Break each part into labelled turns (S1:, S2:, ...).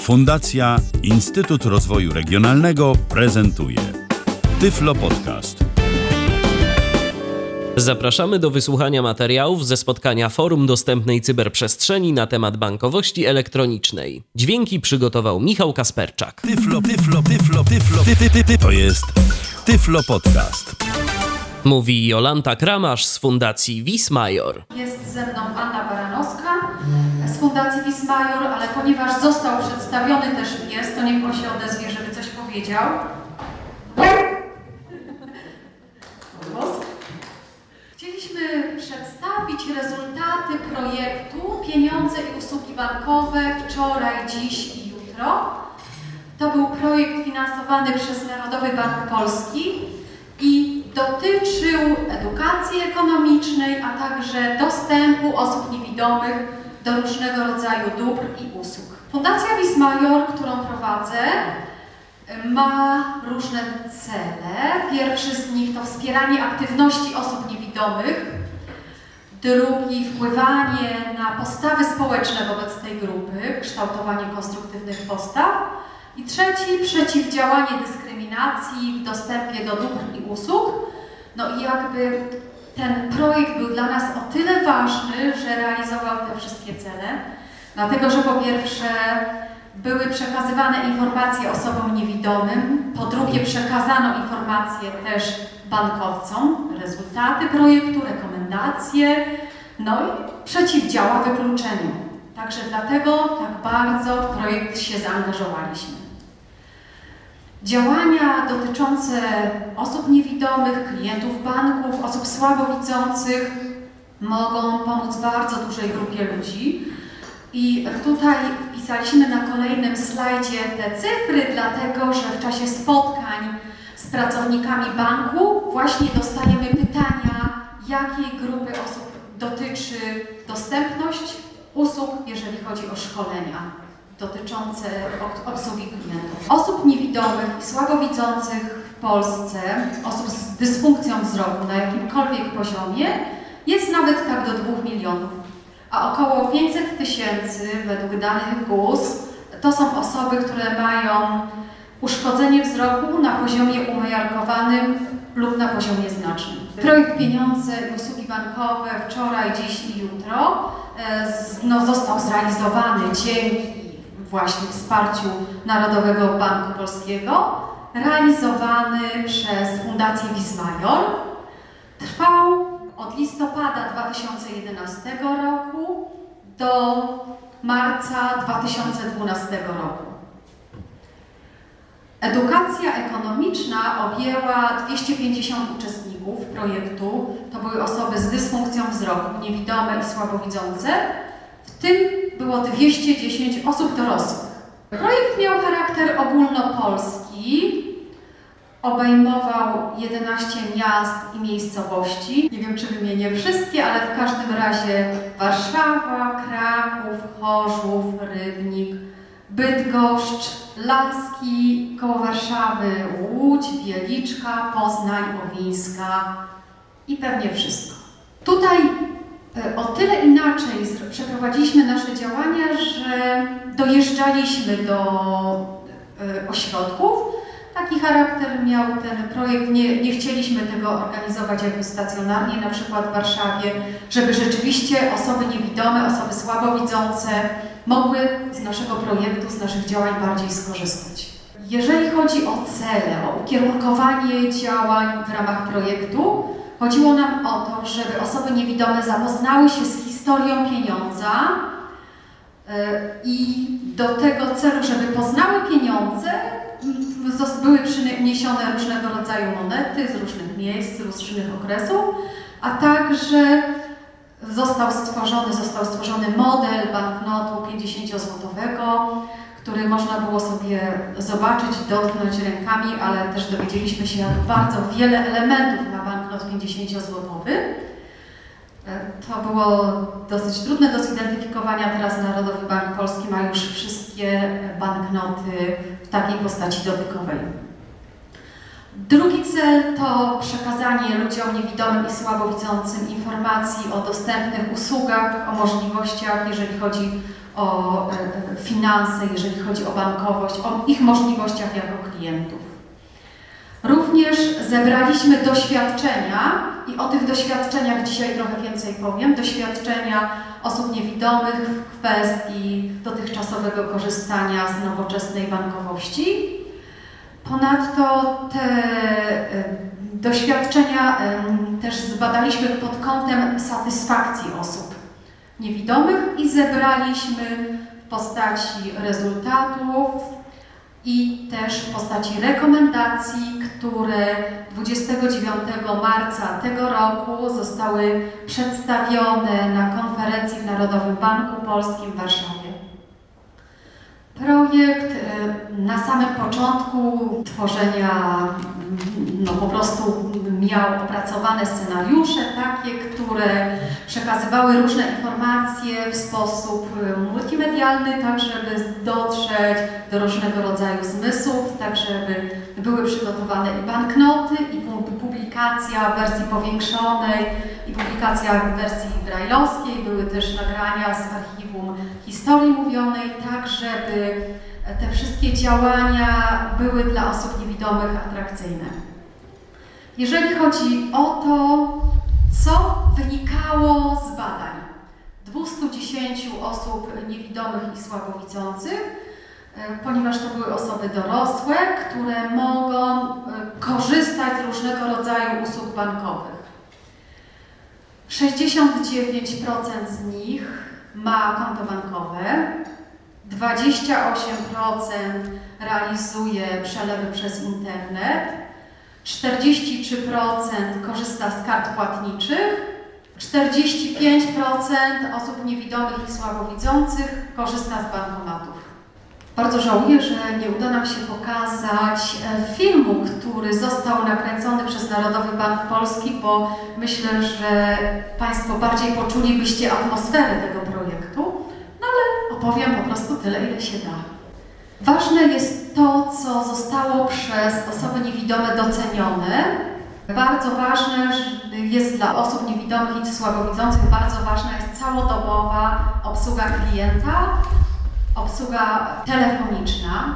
S1: Fundacja Instytut Rozwoju Regionalnego prezentuje Tyflo Podcast.
S2: Zapraszamy do wysłuchania materiałów ze spotkania Forum Dostępnej Cyberprzestrzeni na temat bankowości elektronicznej. Dźwięki przygotował Michał Kasperczak.
S1: Tyflo, tyflo, tyflo, tyflo, ty, ty, ty, ty. To jest Tyflo Podcast.
S2: Mówi Jolanta Kramasz z Fundacji Wismajor.
S3: Jest ze mną Anna Baranowska z Fundacji Wismajor, ale ponieważ został przedstawiony też pies, to niech on się odezwie, żeby coś powiedział. Chcieliśmy przedstawić rezultaty projektu Pieniądze i usługi bankowe wczoraj, dziś i jutro. To był projekt finansowany przez Narodowy Bank Polski i dotyczył edukacji ekonomicznej, a także dostępu osób niewidomych do różnego rodzaju dóbr i usług. Fundacja Wismajor, którą prowadzę, ma różne cele. Pierwszy z nich to wspieranie aktywności osób niewidomych, drugi wpływanie na postawy społeczne wobec tej grupy, kształtowanie konstruktywnych postaw i trzeci przeciwdziałanie dyskryminacji w dostępie do dóbr i usług. No i jakby ten projekt był dla nas o tyle ważny, że realizował te wszystkie cele, dlatego że po pierwsze były przekazywane informacje osobom niewidomym, po drugie przekazano informacje też bankowcom, rezultaty projektu, rekomendacje, no i przeciwdziała wykluczeniu. Także dlatego tak bardzo w projekt się zaangażowaliśmy. Działania dotyczące osób niewidomych, klientów banków, osób słabowidzących mogą pomóc bardzo dużej grupie ludzi. I tutaj wpisaliśmy na kolejnym slajdzie te cyfry, dlatego że w czasie spotkań z pracownikami banku właśnie dostajemy pytania, jakiej grupy osób dotyczy dostępność usług, jeżeli chodzi o szkolenia dotyczące obsługi klientów. Osób niewidomych i słabowidzących w Polsce, osób z dysfunkcją wzroku na jakimkolwiek poziomie jest nawet tak do 2 milionów, a około 500 tysięcy według danych GUS to są osoby, które mają uszkodzenie wzroku na poziomie umiarkowanym lub na poziomie znacznym. Projekt Pieniądze i usługi bankowe wczoraj, dziś i jutro no, został zrealizowany dzięki właśnie wsparciu Narodowego Banku Polskiego, realizowany przez Fundację Wismajor. Trwał od listopada 2011 roku do marca 2012 roku. Edukacja ekonomiczna objęła 250 uczestników projektu. To były osoby z dysfunkcją wzroku, niewidome i słabowidzące. W tym było 210 osób dorosłych. Projekt miał charakter ogólnopolski, obejmował 11 miast i miejscowości. Nie wiem, czy wymienię wszystkie, ale w każdym razie Warszawa, Kraków, Chorzów, Rybnik, Bydgoszcz, Laski, koło Warszawy, Łódź, Wieliczka, Poznań, Owińska i pewnie wszystko. Tutaj o tyle inaczej przeprowadziliśmy nasze działania, że dojeżdżaliśmy do ośrodków. Taki charakter miał ten projekt. Nie, nie chcieliśmy tego organizować jakby stacjonarnie, na przykład w Warszawie, żeby rzeczywiście osoby niewidome, osoby słabowidzące mogły z naszego projektu, z naszych działań bardziej skorzystać. Jeżeli chodzi o cele, o ukierunkowanie działań w ramach projektu, chodziło nam o to, żeby osoby niewidome zapoznały się z historią pieniądza i do tego celu, żeby poznały pieniądze, były przyniesione różnego rodzaju monety z różnych miejsc, z różnych okresów, a także został stworzony, został stworzony model banknotu 50-złotowego, który można było sobie zobaczyć, dotknąć rękami, ale też dowiedzieliśmy się, jak bardzo wiele elementów ma banknot 50-złotowy. To było dosyć trudne do zidentyfikowania. Teraz Narodowy Bank Polski ma już wszystkie banknoty w takiej postaci dotykowej. Drugi cel to przekazanie ludziom niewidomym i słabowidzącym informacji o dostępnych usługach, o możliwościach, jeżeli chodzi o finanse, jeżeli chodzi o bankowość, o ich możliwościach jako klientów. Również zebraliśmy doświadczenia i o tych doświadczeniach dzisiaj trochę więcej powiem. Doświadczenia osób niewidomych w kwestii dotychczasowego korzystania z nowoczesnej bankowości. Ponadto te doświadczenia też zbadaliśmy pod kątem satysfakcji osób niewidomych i zebraliśmy w postaci rezultatów i też w postaci rekomendacji, które 29 marca tego roku zostały przedstawione na konferencji w Narodowym Banku Polskim w Warszawie. Projekt y, na samym początku tworzenia no po prostu miał opracowane scenariusze takie, które przekazywały różne informacje w sposób y, multimedialny, tak żeby dotrzeć do różnego rodzaju zmysłów, tak żeby były przygotowane i banknoty, i publikacja w wersji powiększonej, i publikacja w wersji brajlowskiej, były też nagrania z archiwum historii mówionej, tak żeby te wszystkie działania były dla osób niewidomych atrakcyjne. Jeżeli chodzi o to, co wynikało z badań 210 osób niewidomych i słabowidzących, e, ponieważ to były osoby dorosłe, które mogą e, korzystać z różnego rodzaju usług bankowych. 69% z nich ma konto bankowe, 28% realizuje przelewy przez internet, 43% korzysta z kart płatniczych, 45% osób niewidomych i słabowidzących korzysta z bankomatów. Bardzo żałuję, że nie uda nam się pokazać e, filmu, który został nakręcony przez Narodowy Bank Polski, bo myślę, że Państwo bardziej poczulibyście atmosferę tego projektu, no ale opowiem po prostu tyle, ile się da. Ważne jest to, co zostało przez osoby niewidome docenione. Bardzo ważne jest dla osób niewidomych i słabowidzących, bardzo ważna jest całodobowa obsługa klienta, obsługa telefoniczna.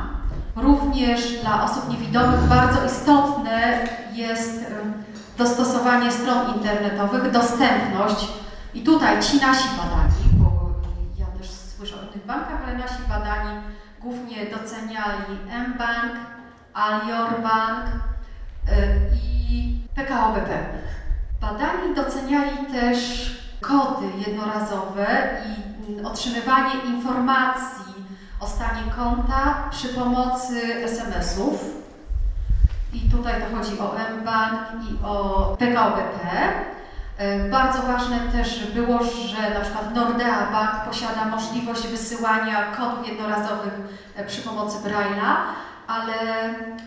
S3: Również dla osób niewidomych bardzo istotne jest dostosowanie stron internetowych, dostępność. I tutaj ci nasi badani, bo ja też słyszę o tych bankach, ale nasi badani głównie doceniali mBank, Alior Bank y, i PKO BP. Badani doceniali też kody jednorazowe i otrzymywanie informacji o stanie konta przy pomocy SMS-ów. I tutaj to chodzi o mBank i o PKO BP. E, bardzo ważne też było, że na przykład Nordea Bank posiada możliwość wysyłania kodów jednorazowych e, przy pomocy Braille'a, ale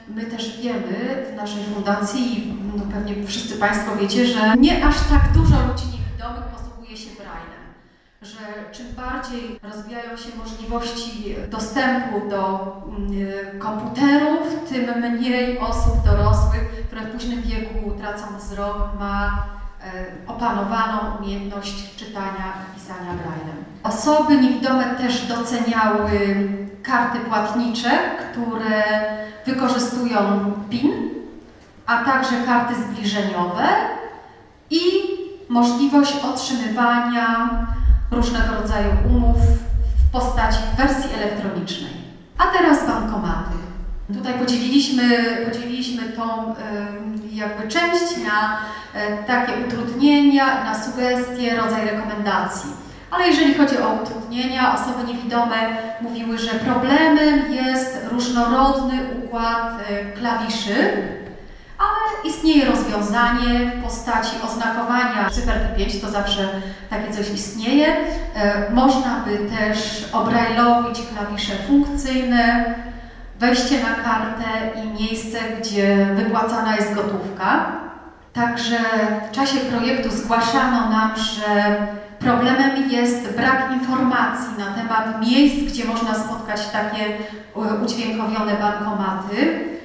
S3: my też wiemy w naszej fundacji, no pewnie wszyscy Państwo wiecie, że nie aż tak dużo ludzi niewidomych posługuje się Braille'em. Że czym bardziej rozwijają się możliwości dostępu do mm, komputerów, tym mniej osób dorosłych, które w późnym wieku tracą wzrok, ma E, opanowaną umiejętność czytania i pisania braillem. Osoby niewidome też doceniały karty płatnicze, które wykorzystują PIN, a także karty zbliżeniowe i możliwość otrzymywania różnego rodzaju umów w postaci wersji elektronicznej. A teraz bankomaty. Tutaj podzieliliśmy, podzieliliśmy tą jakby część na e, takie utrudnienia, na sugestie, rodzaj rekomendacji. Ale jeżeli chodzi o utrudnienia, osoby niewidome mówiły, że problemem jest różnorodny układ e, klawiszy, ale istnieje rozwiązanie w postaci oznakowania cyferki 5, to zawsze takie coś istnieje. E, można by też obrajlowić klawisze funkcyjne, wejście na kartę i miejsce, gdzie wypłacana jest gotówka. Także w czasie projektu zgłaszano nam, że problemem jest brak informacji na temat miejsc, gdzie można spotkać takie e, udźwiękowione bankomaty.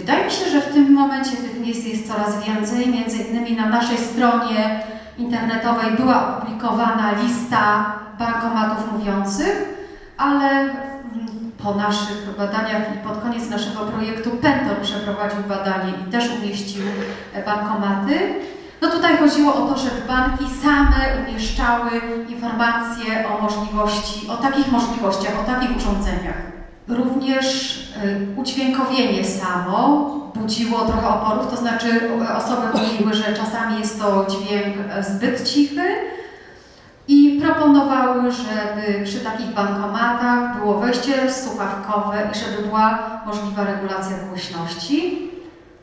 S3: Wydaje mi się, że w tym momencie tych miejsc jest coraz więcej. Między innymi na naszej stronie internetowej była opublikowana lista bankomatów mówiących ale mm, po naszych badaniach i pod koniec naszego projektu Pentor przeprowadził badanie i też umieścił bankomaty. No tutaj chodziło o to, żeby banki same umieszczały informacje o możliwości, o takich możliwościach, o takich urządzeniach. Również y, udźwiękowienie samo budziło trochę oporów, to znaczy y, osoby mówiły, że czasami jest to dźwięk zbyt cichy i proponowały, żeby przy takich bankomatach było wejście słuchawkowe i żeby była możliwa regulacja głośności.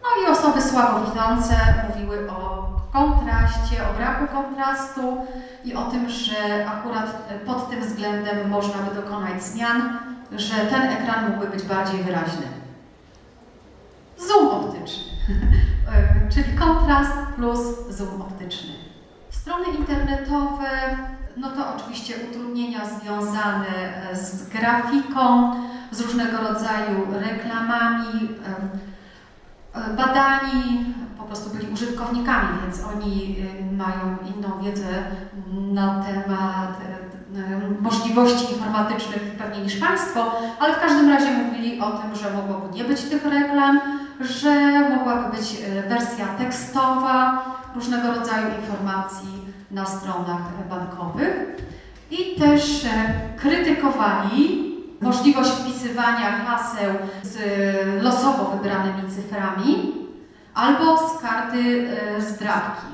S3: No i osoby słabowidzące mówiły o kontraście, o braku kontrastu i o tym, że akurat pod tym względem można by dokonać zmian, że ten ekran mógłby być bardziej wyraźny. Zoom optyczny, czyli kontrast plus zoom optyczny. Strony internetowe, no to oczywiście utrudnienia związane z grafiką, z różnego rodzaju reklamami, badani po prostu byli użytkownikami, więc oni mają inną wiedzę na temat możliwości informatycznych pewnie niż Państwo, ale w każdym razie mówili o tym, że mogłoby nie być tych reklam, że mogłaby być wersja tekstowa różnego rodzaju informacji na stronach bankowych i też krytykowali możliwość wpisywania haseł z losowo wybranymi cyframi albo z karty e, zdrawki.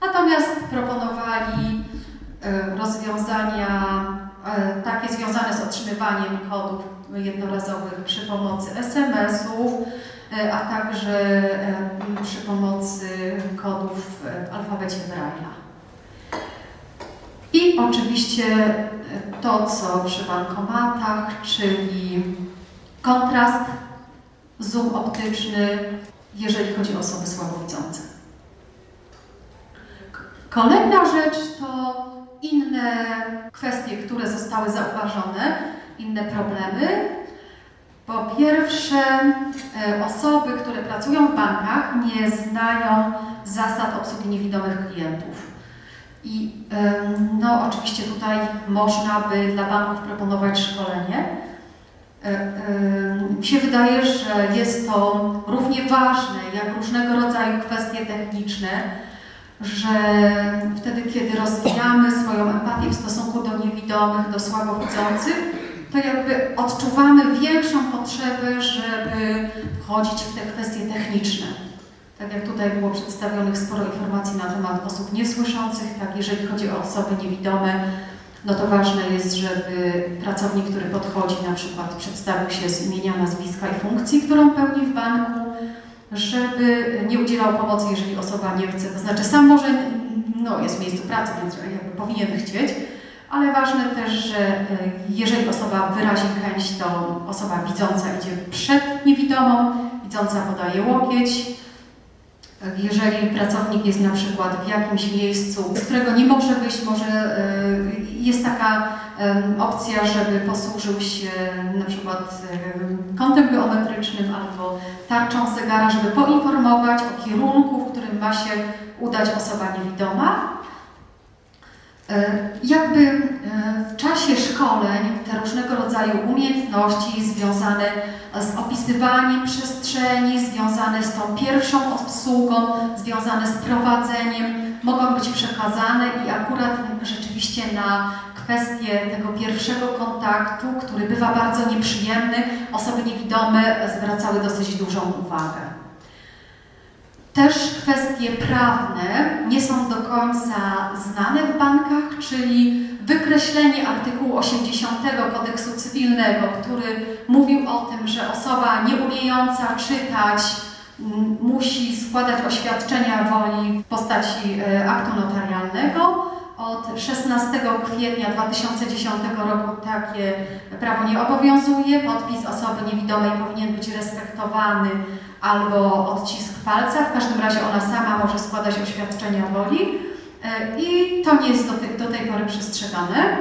S3: Natomiast proponowali e, rozwiązania e, takie związane z otrzymywaniem kodów jednorazowych przy pomocy SMS-ów, a także przy pomocy kodów w alfabecie Braille'a. I oczywiście to, co przy bankomatach, czyli kontrast, zoom optyczny, jeżeli chodzi o osoby słabowidzące. Kolejna rzecz to inne kwestie, które zostały zauważone, inne problemy. Po pierwsze, e, osoby, które pracują w bankach, nie znają zasad obsługi niewidomych klientów. I no, oczywiście tutaj można by dla banków proponować szkolenie. Mi się wydaje, że jest to równie ważne jak różnego rodzaju kwestie techniczne, że wtedy, kiedy rozwijamy swoją empatię w stosunku do niewidomych, do słabowidzących, to jakby odczuwamy większą potrzebę, żeby wchodzić w te kwestie techniczne. Tak jak tutaj było przedstawionych sporo informacji na temat osób niesłyszących, tak jeżeli chodzi o osoby niewidome, no to ważne jest, żeby pracownik, który podchodzi, na przykład przedstawił się z imienia, nazwiska i funkcji, którą pełni w banku, żeby nie udzielał pomocy, jeżeli osoba nie chce. To znaczy sam może, no jest w miejscu pracy, więc powinien chcieć, ale ważne też, że e, jeżeli osoba wyrazi chęć, to osoba widząca idzie przed niewidomą, widząca podaje łokieć, jeżeli pracownik jest na przykład w jakimś miejscu, z którego nie może wyjść, może e, jest taka opcja, żeby posłużył się na przykład kątem geometrycznym albo tarczą zegara, żeby poinformować o kierunku, w którym ma się udać osoba niewidoma. Jakby w czasie szkoleń te różnego rodzaju umiejętności związane z opisywaniem przestrzeni, związane z tą pierwszą obsługą, związane z prowadzeniem mogą być przekazane i akurat rzeczywiście na kwestię tego pierwszego kontaktu, który bywa bardzo nieprzyjemny, osoby niewidome zwracały dosyć dużą uwagę. Też kwestie prawne nie są do końca znane w bankach, czyli wykreślenie artykułu 80 kodeksu cywilnego, który mówił o tym, że osoba nieumiejąca czytać musi składać oświadczenia woli w postaci e, aktu notarialnego. Od 16 kwietnia 2010 roku takie prawo nie obowiązuje. Podpis osoby niewidomej powinien być respektowany albo odcisk palca. W każdym razie ona sama może składać oświadczenia woli e, i to nie jest do, tej, do tej pory przestrzegane.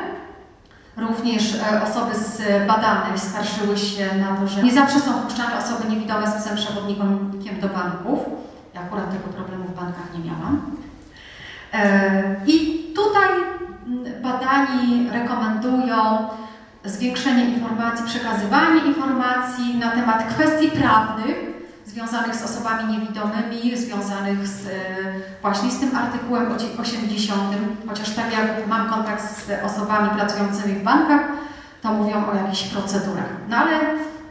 S3: Również e, osoby z badanych skarżyły się na to, że nie zawsze są wpuszczane osoby niewidome z psem przewodnikiem do banków. Ja akurat tego problemu w bankach nie miałam. E, I tutaj badani rekomendują zwiększenie informacji, przekazywanie informacji na temat kwestii prawnych związanych z osobami niewidomymi, związanych z, e, właśnie z tym artykułem 80, chociaż tak jak mam kontakt z osobami pracującymi w bankach, to mówią o jakichś procedurach. No ale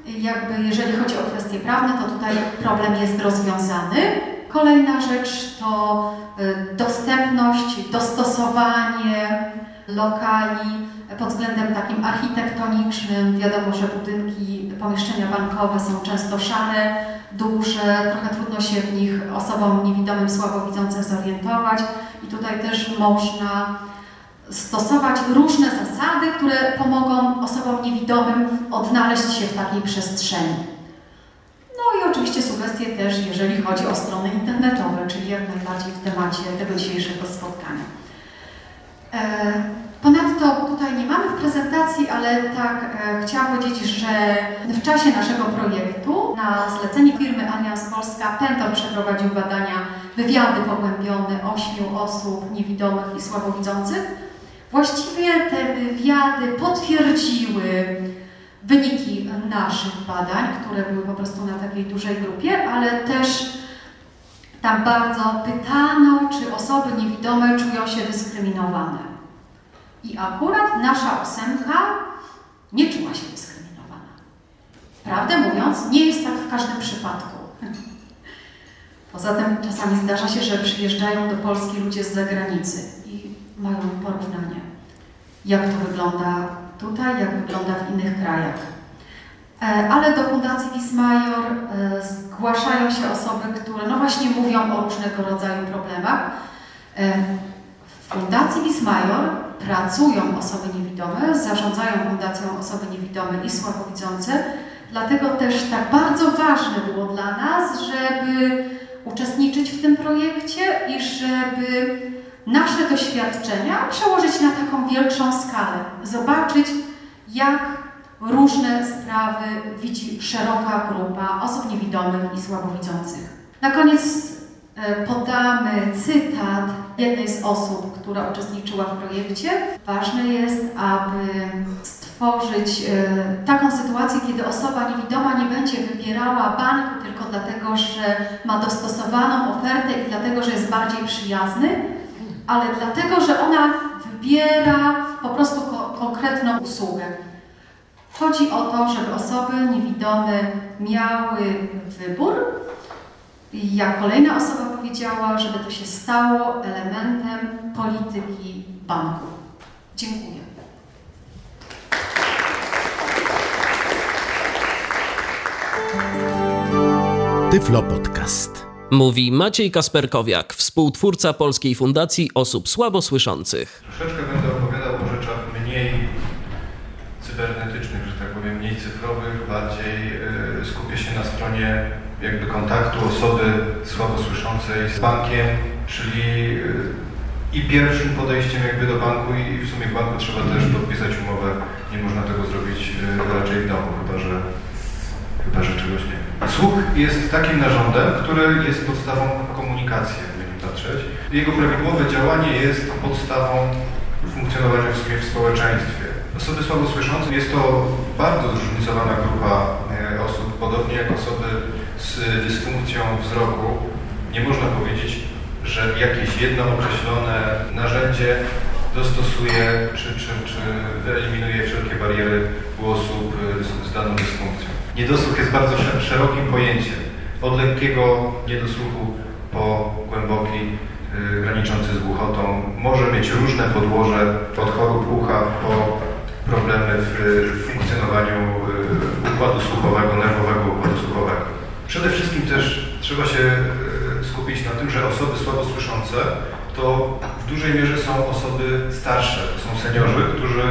S3: jakby jeżeli chodzi o kwestie prawne, to tutaj problem jest rozwiązany. Kolejna rzecz to e, dostępność, dostosowanie lokali pod względem takim architektonicznym. Wiadomo, że budynki, pomieszczenia bankowe są często szare, duże, trochę trudno się w nich osobom niewidomym, słabowidzącym zorientować i tutaj też można stosować różne zasady, które pomogą osobom niewidomym odnaleźć się w takiej przestrzeni. No i oczywiście sugestie też, jeżeli chodzi o strony internetowe, czyli jak najbardziej w temacie tego dzisiejszego spotkania. E, ponadto tutaj nie mamy w prezentacji, ale tak e, chciałam powiedzieć, że w czasie naszego projektu na zlecenie firmy Allianz Polska Pentor przeprowadził badania, wywiady pogłębione ośmiu osób niewidomych i słabowidzących Właściwie te wywiady potwierdziły wyniki naszych badań, które były po prostu na takiej dużej grupie, ale też tam bardzo pytano, czy osoby niewidome czują się dyskryminowane. I akurat nasza ósemka nie czuła się dyskryminowana. Prawdę mówiąc, nie jest tak w każdym przypadku. Poza tym czasami zdarza się, że przyjeżdżają do Polski ludzie z zagranicy mają porównanie, jak to wygląda tutaj, jak wygląda w innych krajach. E, ale do Fundacji Wismajor e, zgłaszają się osoby, które no właśnie mówią o różnego rodzaju problemach. E, w Fundacji Wismajor pracują osoby niewidome, zarządzają Fundacją osoby niewidome i słabowidzące, dlatego też tak bardzo ważne było dla nas, żeby uczestniczyć w tym projekcie i żeby nasze doświadczenia przełożyć na taką większą skalę, zobaczyć, jak różne sprawy widzi szeroka grupa osób niewidomych i słabowidzących. Na koniec e, podamy cytat jednej z osób, która uczestniczyła w projekcie. Ważne jest, aby stworzyć e, taką sytuację, kiedy osoba niewidoma nie będzie wybierała banku tylko dlatego, że ma dostosowaną ofertę i dlatego, że jest bardziej przyjazny, ale dlatego, że ona wybiera po prostu ko konkretną usługę. Chodzi o to, żeby osoby niewidome miały wybór. Jak kolejna osoba powiedziała, żeby to się stało elementem polityki banku. Dziękuję.
S2: Tyflo Podcast. Mówi Maciej Kasperkowiak, współtwórca Polskiej Fundacji Osób Słabosłyszących.
S4: Troszeczkę będę opowiadał o rzeczach mniej cybernetycznych, że tak powiem, mniej cyfrowych, bardziej y, skupię się na stronie jakby kontaktu osoby słabosłyszącej z bankiem, czyli y, i pierwszym podejściem jakby do banku i w sumie w banku trzeba też podpisać umowę. Nie można tego zrobić y, raczej w domu, chyba że, chyba, czegoś Słuch jest takim narządem, który jest podstawą komunikacji, jakby nie patrzeć. Jego prawidłowe działanie jest podstawą funkcjonowania w sumie w społeczeństwie. Osoby słabosłyszące jest to bardzo zróżnicowana grupa e, osób, podobnie jak osoby z dysfunkcją wzroku. Nie można powiedzieć, że jakieś jedno określone narzędzie dostosuje czy, czy, czy wyeliminuje wszelkie bariery u osób z, z daną dysfunkcją. Niedosłuch jest bardzo szerokim pojęciem. Od lekkiego niedosłuchu po głęboki, yy, graniczący z głuchotą. Może mieć różne podłoże, od chorób ucha po problemy w, funkcjonowaniu yy, układu słuchowego, nerwowego układu słuchowego. Przede wszystkim też trzeba się yy, skupić na tym, że osoby słabosłyszące to w dużej mierze są osoby starsze, to są seniorzy, którzy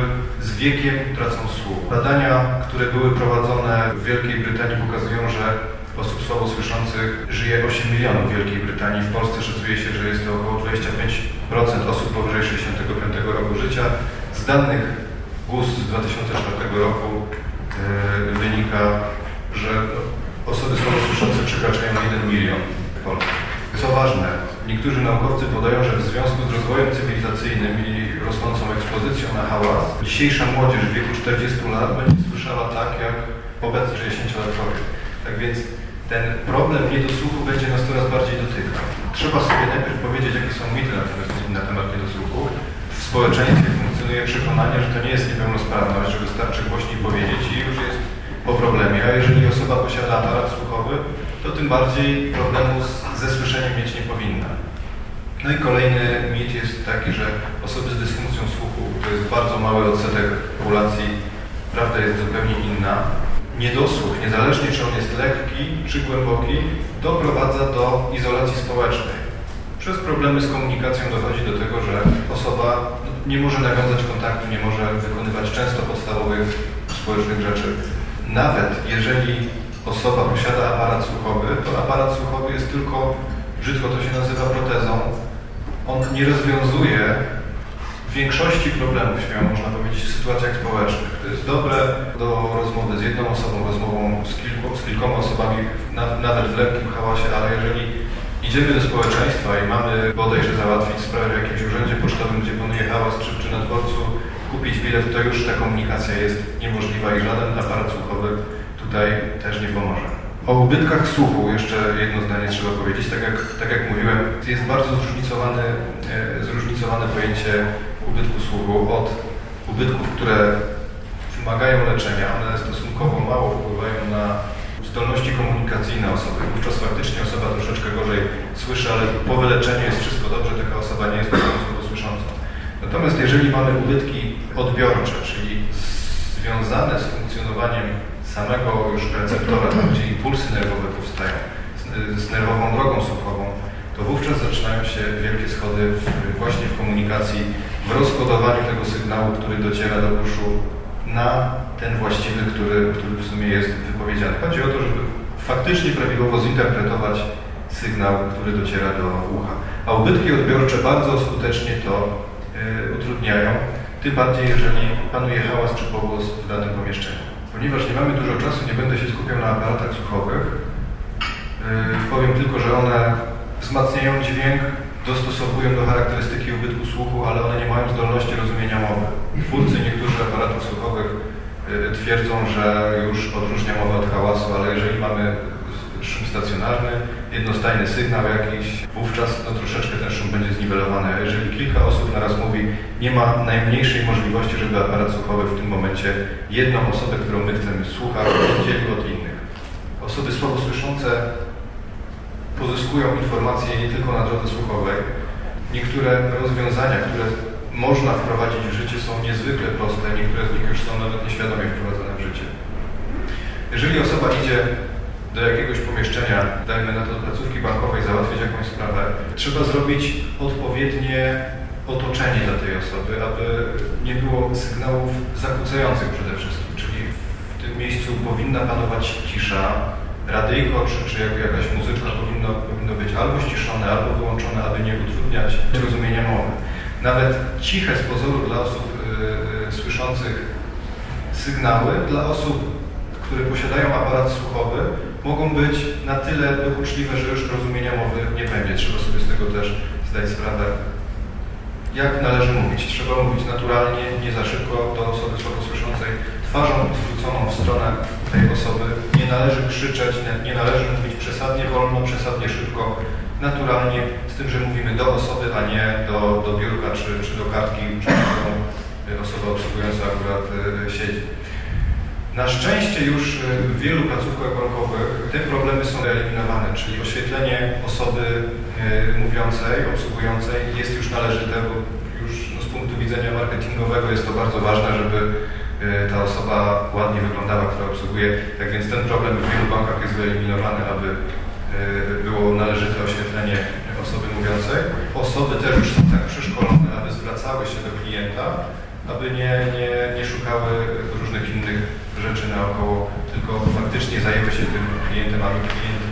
S4: z wiekiem tracą słuch. Badania, które były prowadzone w Wielkiej Brytanii pokazują, że osób słabosłyszących żyje 8 milionów w Wielkiej Brytanii. W Polsce szacuje się, że jest to około 25% osób powyżej 65 roku życia. Z danych GUS z 2004 roku yy, wynika, że osoby słabosłyszące przekraczają 1 milion w Polsce. Co ważne, niektórzy naukowcy podają, że w związku z rozwojem cywilizacyjnym i rosnącą ekspozycją na hałas, dzisiejsza młodzież w wieku 40 lat będzie słyszała tak, jak obecny 60-latkowie. Tak więc ten problem niedosłuchu będzie nas coraz bardziej dotykał. Trzeba sobie najpierw powiedzieć, jakie są mity na temat, na temat niedosłuchu. W społeczeństwie funkcjonuje przekonanie, że to nie jest niepełnosprawność, że wystarczy głośniej powiedzieć i już jest po problemie. A jeżeli osoba posiada aparat słuchowy, to tym bardziej problemu z, ze słyszeniem mieć nie powinna. No i kolejny mit jest taki, że osoby z dysfunkcją słuchu to jest bardzo mały odsetek populacji, prawda jest zupełnie inna. Niedosłuch, niezależnie czy on jest lekki czy głęboki, doprowadza do izolacji społecznej. Przez problemy z komunikacją dochodzi do tego, że osoba nie może nawiązać kontaktu, nie może wykonywać często podstawowych społecznych rzeczy. Nawet jeżeli osoba posiada aparat słuchowy, to aparat słuchowy jest tylko, brzydko to się nazywa protezą, on nie rozwiązuje większości problemów, śmiało można powiedzieć, w sytuacjach społecznych. To jest dobre do rozmowy z jedną osobą, rozmową z, kilku, z kilkoma osobami, na, nawet w lekkim hałasie, ale jeżeli idziemy do społeczeństwa i mamy bodajże załatwić sprawę w jakimś urzędzie pocztowym, gdzie panuje hałas, czy, czy na dworcu kupić bilet, to już ta komunikacja jest niemożliwa i żaden aparat słuchowy tutaj też nie pomoże. O ubytkach słuchu jeszcze jedno zdanie trzeba powiedzieć. Tak jak, tak jak mówiłem, jest bardzo zróżnicowane, e, zróżnicowane pojęcie ubytku słuchu od ubytków, które wymagają leczenia. One stosunkowo mało wpływają na zdolności komunikacyjne osoby. Wówczas faktycznie osoba troszeczkę gorzej słyszy, ale po wyleczeniu jest wszystko dobrze, taka osoba nie jest po słyszącą. Natomiast jeżeli mamy ubytki odbiorcze, czyli związane z funkcjonowaniem samego już receptora, tam gdzie impulsy nerwowe powstają, z, z nerwową drogą słuchową, to wówczas zaczynają się wielkie schody w, właśnie w komunikacji, w rozkodowaniu tego sygnału, który dociera do uszu na ten właściwy, który, który w sumie jest wypowiedziany. Chodzi o to, żeby faktycznie prawidłowo zinterpretować sygnał, który dociera do ucha. A ubytki odbiorcze bardzo skutecznie to y, utrudniają, tym bardziej jeżeli panuje hałas czy pogłos w danym pomieszczeniu. Ponieważ nie mamy dużo czasu, nie będę się skupiał na aparatach słuchowych. Yy, powiem tylko, że one wzmacniają dźwięk, dostosowują do charakterystyki ubytku słuchu, ale one nie mają zdolności rozumienia mowy. Twórcy niektórych aparatów słuchowych yy, twierdzą, że już odróżnia mowę od hałasu, ale jeżeli mamy szum stacjonarny, jednostajny sygnał jakiś, wówczas no, troszeczkę ten szum będzie zniwelowany. A jeżeli kilka osób naraz mówi, nie ma najmniejszej możliwości, żeby aparat słuchowy w tym momencie jedną osobę, którą my chcemy słuchać, oddzielił od innych. Osoby słabo słyszące pozyskują informacje nie tylko na drodze słuchowej. Niektóre rozwiązania, które można wprowadzić w życie są niezwykle proste, niektóre z nich już są nawet nieświadomie wprowadzone w życie. Jeżeli osoba idzie do jakiegoś pomieszczenia, dajmy na to do placówki bankowej, załatwić jakąś sprawę, trzeba zrobić odpowiednie otoczenie dla tej osoby, aby nie było sygnałów zakłócających przede wszystkim, czyli w tym miejscu powinna panować cisza, radyjko czy, czy jakaś muzyczka powinno, powinno być albo ściszone, albo wyłączone, aby nie utrudniać rozumienia mowy. Nawet ciche z pozoru dla osób yy, słyszących sygnały, dla osób, które posiadają aparat słuchowy, mogą być na tyle dokuczliwe, że już rozumienia mowy nie będzie. Trzeba sobie z tego też zdać sprawę. Jak należy mówić? Trzeba mówić naturalnie, nie za szybko do osoby słabosłyszącej, twarzą zwróconą w stronę tej osoby. Nie należy krzyczeć, nie należy mówić przesadnie wolno, przesadnie szybko, naturalnie, z tym, że mówimy do osoby, a nie do, do biurka czy, czy do kartki, czy którą osoba obsługująca akurat y, siedzi. Na szczęście już y, w wielu placówkach bankowych te problemy są eliminowane, czyli oświetlenie osoby y, mówiącej, obsługującej jest już należyte, bo już no, z punktu widzenia marketingowego jest to bardzo ważne, żeby y, ta osoba ładnie wyglądała, która obsługuje. Tak więc ten problem w wielu bankach jest wyeliminowany, aby było należyte oświetlenie osoby mówiącej. Osoby też już są tak przeszkolone, aby zwracały się do klienta, aby nie, nie, nie szukały różnych innych rzeczy naokoło, tylko faktycznie zajęły się tym klientem, aby klient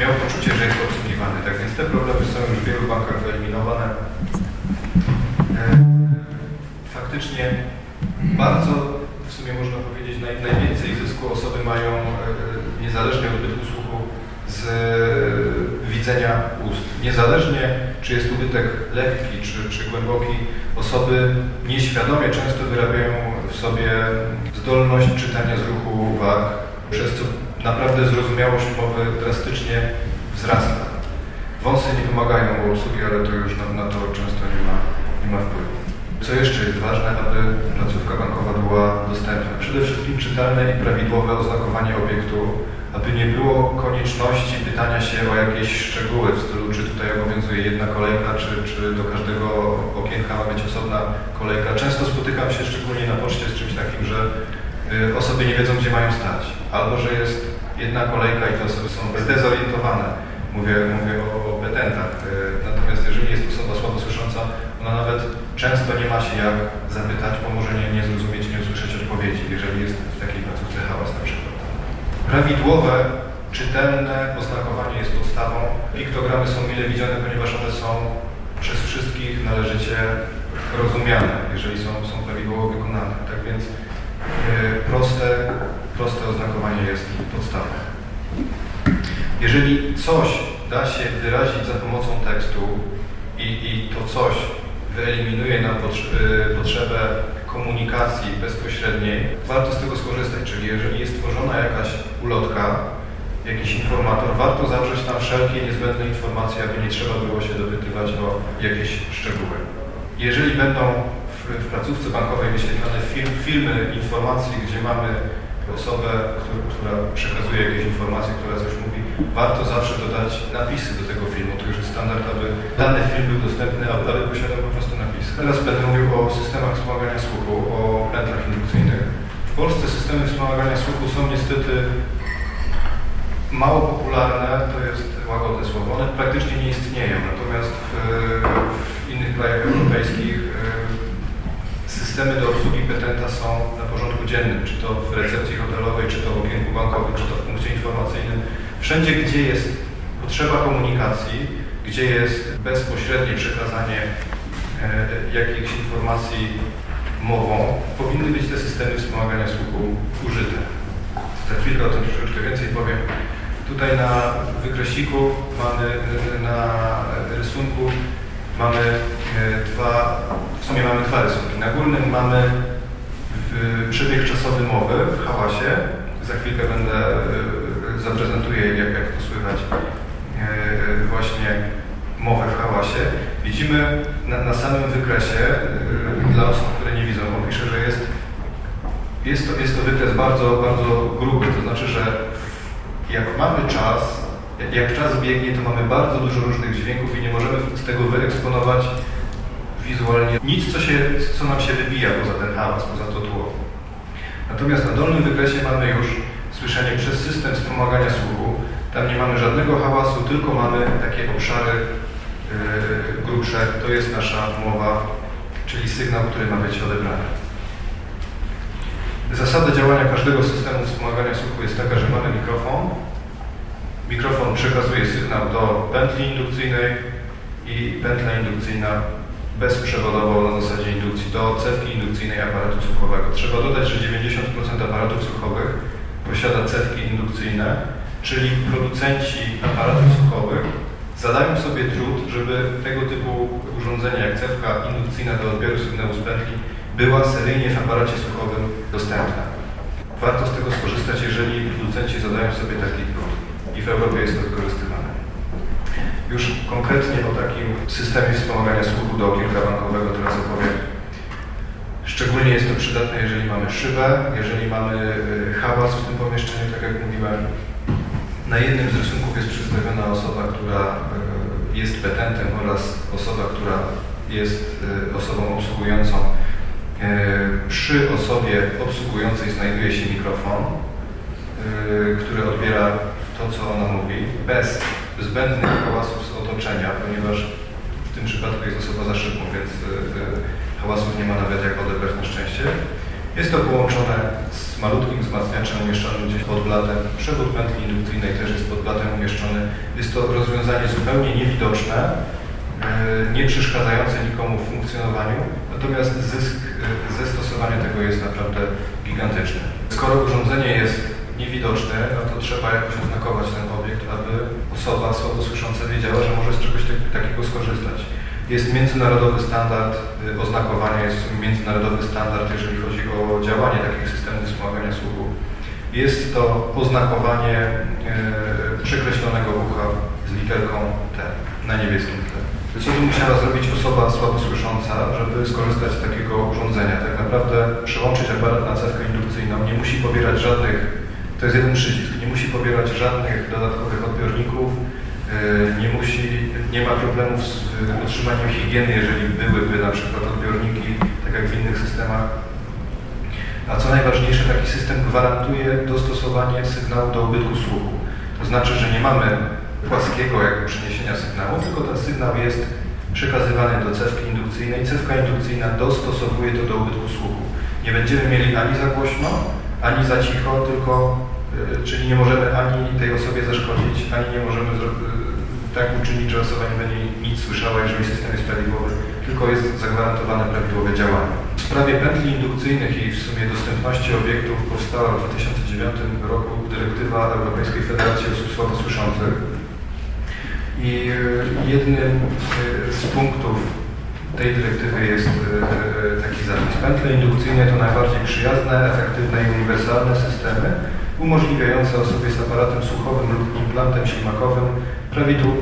S4: miał poczucie, że jest obsługiwany. Tak więc te problemy są już w wielu bankach wyeliminowane. E, faktycznie bardzo, w sumie można powiedzieć, naj, najwięcej zysku osoby mają e, niezależnie od bytu słuchu z widzenia ust. Niezależnie, czy jest ubytek lekki, czy, czy głęboki, osoby nieświadomie często wyrabiają w sobie zdolność czytania z ruchu warg, przez co naprawdę zrozumiałość mowy drastycznie wzrasta. Wąsy nie wymagają obsługi, ale to już na, na to często nie ma, nie ma wpływu. Co jeszcze jest ważne, aby placówka bankowa była dostępna? Przede wszystkim czytelne i prawidłowe oznakowanie obiektu, aby nie było konieczności pytania się o jakieś szczegóły w stylu, tutaj obowiązuje jedna kolejka, czy, czy do każdego okienka ma być osobna kolejka. Często spotykam się szczególnie na poczcie z czymś takim, że y, osoby nie wiedzą, gdzie mają stać, albo że jest jedna kolejka i te osoby są zdezorientowane. Mówię, mówię o, o petentach. Y, natomiast jeżeli jest osoba słabo słysząca, ona nawet często nie ma się jak zapytać, bo może nie, nie zrozumieć, nie usłyszeć odpowiedzi, jeżeli jest w takiej placówce hałas na przykład. Prawidłowe, czytelne oznakowanie jest podstawą. Piktogramy są mile widziane, ponieważ one są przez wszystkich należycie rozumiane, jeżeli są, są prawidłowo wykonane. Tak więc e, proste, proste oznakowanie jest podstawą. Jeżeli coś da się wyrazić za pomocą tekstu i, i to coś wyeliminuje nam potrzebę komunikacji bezpośredniej, warto z tego skorzystać. Czyli jeżeli jest tworzona jakaś ulotka, jakiś informator, warto zawrzeć tam wszelkie niezbędne informacje, aby nie trzeba było się dopytywać o jakieś szczegóły. Jeżeli będą w, w placówce bankowej wyświetlane film, filmy informacji, gdzie mamy osobę, która, przekazuje jakieś informacje, która coś mówi, warto zawsze dodać napisy do tego filmu. To już jest standard, aby dany film był dostępny, aby, aby posiadał po prostu napisy. Teraz będę mówił o systemach wspomagania słuchu, o pętlach indukcyjnych. W Polsce systemy wspomagania słuchu są niestety mało popularne, to jest łagodne słowo. One praktycznie nie istnieją, natomiast w, w innych krajach europejskich systemy do obsługi petenta są na porządku dziennym, czy to w recepcji hotelowej, czy to w okienku bankowym, czy to w punkcie informacyjnym. Wszędzie, gdzie jest potrzeba komunikacji, gdzie jest bezpośrednie przekazanie e, jakichś informacji mową, powinny być te systemy wspomagania słuchu użyte. Za chwilkę o tym troszeczkę więcej powiem. Tutaj na wykreśliku mamy, na rysunku mamy e, dwa, w sumie mamy dwa rysunki. Na górnym mamy przebieg czasowy mowy w hałasie. Za chwilkę będę, e, zaprezentuję jak, jak to słychać właśnie mowę w hałasie. Widzimy na, na samym wykresie, dla osób, które nie widzą, bo że jest, jest, to, jest to wykres bardzo, bardzo gruby, to znaczy, że jak mamy czas, jak czas biegnie, to mamy bardzo dużo różnych dźwięków i nie możemy z tego wyeksponować wizualnie nic, co, się, co nam się wybija poza ten hałas, poza to tło. Natomiast na dolnym wykresie mamy już słyszenie przez system wspomagania słuchu. Tam nie mamy żadnego hałasu, tylko mamy takie obszary yy, grubsze. To jest nasza mowa, czyli sygnał, który ma być odebrany. Zasada działania każdego systemu wspomagania słuchu jest taka, że mamy mikrofon, Mikrofon przekazuje sygnał do pętli indukcyjnej i pętla indukcyjna bezprzewodowo na zasadzie indukcji do cewki indukcyjnej aparatu słuchowego. Trzeba dodać, że 90% aparatów słuchowych posiada cewki indukcyjne, czyli producenci aparatów słuchowych zadają sobie trud, żeby tego typu urządzenia jak cewka indukcyjna do odbioru sygnału z pętli była seryjnie w aparacie słuchowym dostępna. Warto z tego skorzystać, jeżeli producenci zadają sobie taki trud i w Europie jest to wykorzystywane. Już konkretnie o takim systemie wspomagania słuchu do okienka bankowego teraz opowiem. Szczególnie jest to przydatne, jeżeli mamy szybę, jeżeli mamy y, hałas w tym pomieszczeniu, tak jak mówiłem. Na jednym z rysunków jest przedstawiona osoba, która y, jest petentem oraz osoba, która jest y, osobą obsługującą. Przy osobie obsługującej znajduje się mikrofon, który odbiera to, co ona mówi, bez zbędnych hałasów z otoczenia, ponieważ w tym przypadku jest osoba za szybką, więc y, hałasów nie ma nawet jak odebrać na szczęście. Jest to połączone z malutkim wzmacniaczem umieszczonym gdzieś pod blatem. Przewód pętli indukcyjnej też jest pod blatem umieszczony. Jest to rozwiązanie zupełnie niewidoczne, nie przeszkadzające nikomu w funkcjonowaniu, natomiast zysk ze stosowania tego jest naprawdę gigantyczny. Skoro urządzenie jest niewidoczny, no to trzeba jakoś oznakować ten obiekt, aby osoba słabo słysząca wiedziała, że może z czegoś takiego skorzystać. Jest międzynarodowy standard y, oznakowania, jest międzynarodowy standard, jeżeli chodzi o działanie takich systemów wspomagania słuchu. Jest to oznakowanie e, przekreślonego ucha z literką T na niebieskim tle. Co by musiała zrobić osoba słabo słysząca, żeby skorzystać z takiego urządzenia? Tak naprawdę przełączyć aparat na cewkę indukcyjną, nie musi pobierać żadnych, to jest jeden przycisk, nie musi pobierać żadnych dodatkowych odbiorników, e, nie musi, nie ma problemów z utrzymaniem higieny, jeżeli byłyby na przykład odbiorniki, tak jak w innych systemach. A co najważniejsze, taki system gwarantuje dostosowanie sygnału do ubytku słuchu. To znaczy, że nie mamy płaskiego jakby przeniesienia sygnału, tylko ten sygnał jest przekazywany do cewki indukcyjnej. Cewka indukcyjna dostosowuje to do ubytku słuchu. Nie będziemy mieli ani za głośno, ani za cicho, tylko y, czyli nie możemy ani tej osobie zaszkodzić, ani nie możemy y, tak uczynić, że osoba nie będzie nic słyszała, jeżeli system jest prawidłowy, tylko jest zagwarantowane prawidłowe działanie. W sprawie pętli indukcyjnych i w sumie dostępności obiektów powstała w 2009 roku dyrektywa Europejskiej Federacji Osób Słabosłyszących, i e, jednym e, z punktów tej dyrektywy jest e, taki zapis. Pętle indukcyjne to najbardziej przyjazne, efektywne i uniwersalne systemy umożliwiające osobie z aparatem słuchowym lub implantem ślimakowym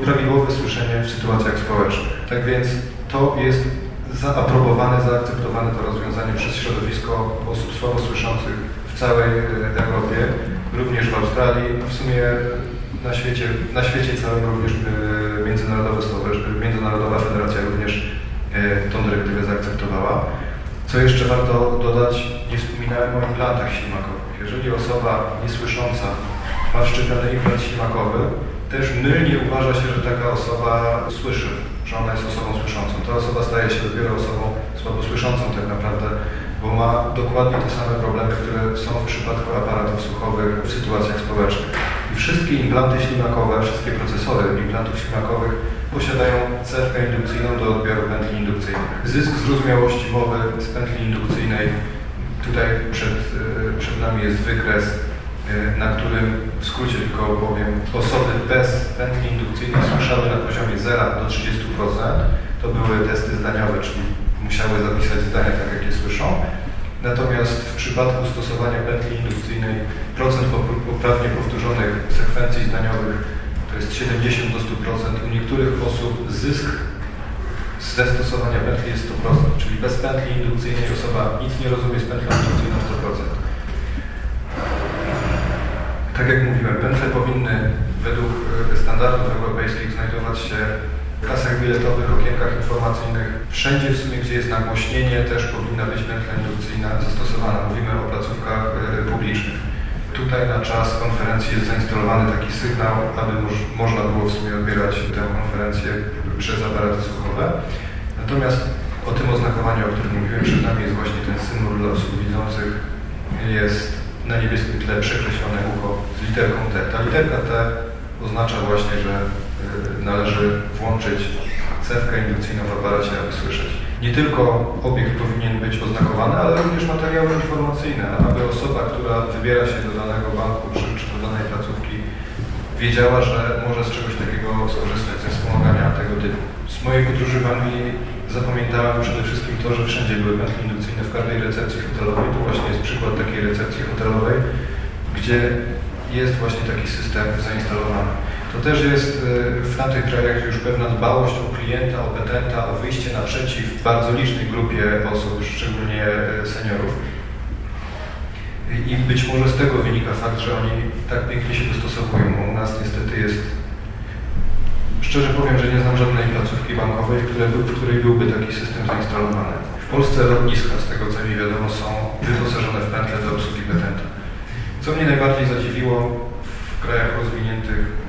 S4: prawidłowe słyszenie w sytuacjach społecznych. Tak więc to jest zaaprobowane, zaakceptowane to rozwiązanie przez środowisko osób słabosłyszących w całej Europie, również w Australii, w sumie na świecie, na świecie całym również e, międzynarodowe Międzynarodowa Federacja również e, tą dyrektywę zaakceptowała. Co jeszcze warto dodać, nie wspominałem o implantach ślimakowych. Jeżeli osoba niesłysząca ma wszczepiony implant ślimakowy, też mylnie uważa się, że taka osoba słyszy, że ona jest osobą słyszącą. Ta osoba staje się dopiero osobą słabosłyszącą tak naprawdę, bo ma dokładnie te same problemy, które są w przypadku aparatów słuchowych w sytuacjach społecznych. Wszystkie implanty ślimakowe, wszystkie procesory implantów ślimakowych posiadają cewkę indukcyjną do odbioru pętli indukcyjnych. Zysk zrozumiałości mowy z pętli indukcyjnej, tutaj przed, e, przed nami jest wykres, e, na którym w skrócie tylko opowiem, osoby bez pętli indukcyjnej słyszały na poziomie 0 do 30%. To były testy zdaniowe, czyli musiały zapisać zdania tak, jak je słyszą. Natomiast w przypadku stosowania pętli indukcyjnej procent poprawnie powtórzonych sekwencji zdaniowych to jest 70 do 100%. U niektórych osób zysk z zastosowania pętli jest 100%, czyli bez pętli indukcyjnej osoba nic nie rozumie z pętlą indukcyjną 100%. Tak jak mówiłem, pętle powinny według e, standardów europejskich znajdować się kasach biletowych, okienkach informacyjnych. Wszędzie w sumie, gdzie jest nagłośnienie, też powinna być pętla indukcyjna zastosowana. Mówimy o placówkach e, publicznych. Tutaj na czas konferencji jest zainstalowany taki sygnał, aby moż, można było w sumie odbierać tę konferencję przez aparaty słuchowe. Natomiast o tym oznakowaniu, o którym mówiłem przed nami, jest właśnie ten symbol dla osób widzących. Jest na niebieskim tle przekreślone ucho z literką T. Ta literka T oznacza właśnie, że należy włączyć cewkę indukcyjną w aparacie, aby słyszeć. Nie tylko obiekt powinien być oznakowany, ale również materiały informacyjne, aby osoba, która wybiera się do danego banku czy, czy do danej placówki, wiedziała, że może z czegoś takiego skorzystać ze wspomagania tego typu. Z mojej podróży w Anglii zapamiętałem przede wszystkim to, że wszędzie były pętle indukcyjne w każdej recepcji hotelowej. Tu właśnie jest przykład takiej recepcji hotelowej, gdzie jest właśnie taki system zainstalowany. To też jest e, w tamtych krajach już pewna dbałość o klienta, o petenta, o wyjście naprzeciw bardzo licznej grupie osób, szczególnie e, seniorów. I być może z tego wynika fakt, że oni tak pięknie się dostosowują. U nas niestety jest Szczerze powiem, że nie znam żadnej placówki bankowej, w której byłby taki system zainstalowany. W Polsce lotniska, z tego co mi wiadomo, są wyposażone w pętle do obsługi petenta. Co mnie najbardziej zadziwiło w krajach rozwiniętych y,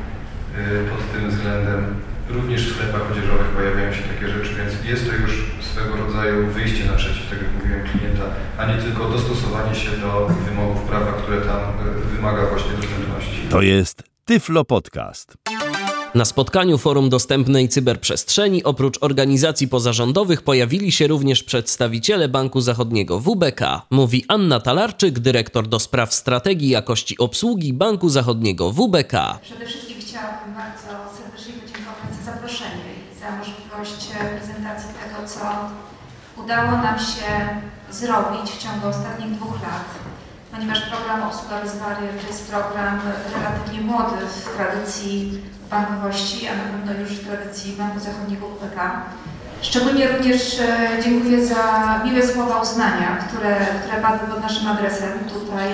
S4: pod tym względem, również w sklepach odzieżowych pojawiają się takie rzeczy, więc jest to już swego rodzaju wyjście naprzeciw, tak jak mówiłem, klienta, a nie tylko dostosowanie się do wymogów prawa, które tam y, wymaga właśnie dostępności.
S1: To jest Tyflo Podcast.
S2: Na spotkaniu Forum Dostępnej Cyberprzestrzeni oprócz organizacji pozarządowych pojawili się również przedstawiciele Banku Zachodniego WBK, mówi Anna Talarczyk, dyrektor do spraw strategii jakości obsługi Banku Zachodniego WBK.
S5: Przede wszystkim chciałabym bardzo serdecznie podziękować za zaproszenie i za możliwość prezentacji tego, co udało nam się zrobić w ciągu ostatnich dwóch lat, ponieważ program Obsługa bez barier to jest program relatywnie młody w tradycji bankowości, a na pewno już w tradycji Banku Zachodniego WPK. Szczególnie również e, dziękuję za miłe słowa uznania, które, które padły pod naszym adresem tutaj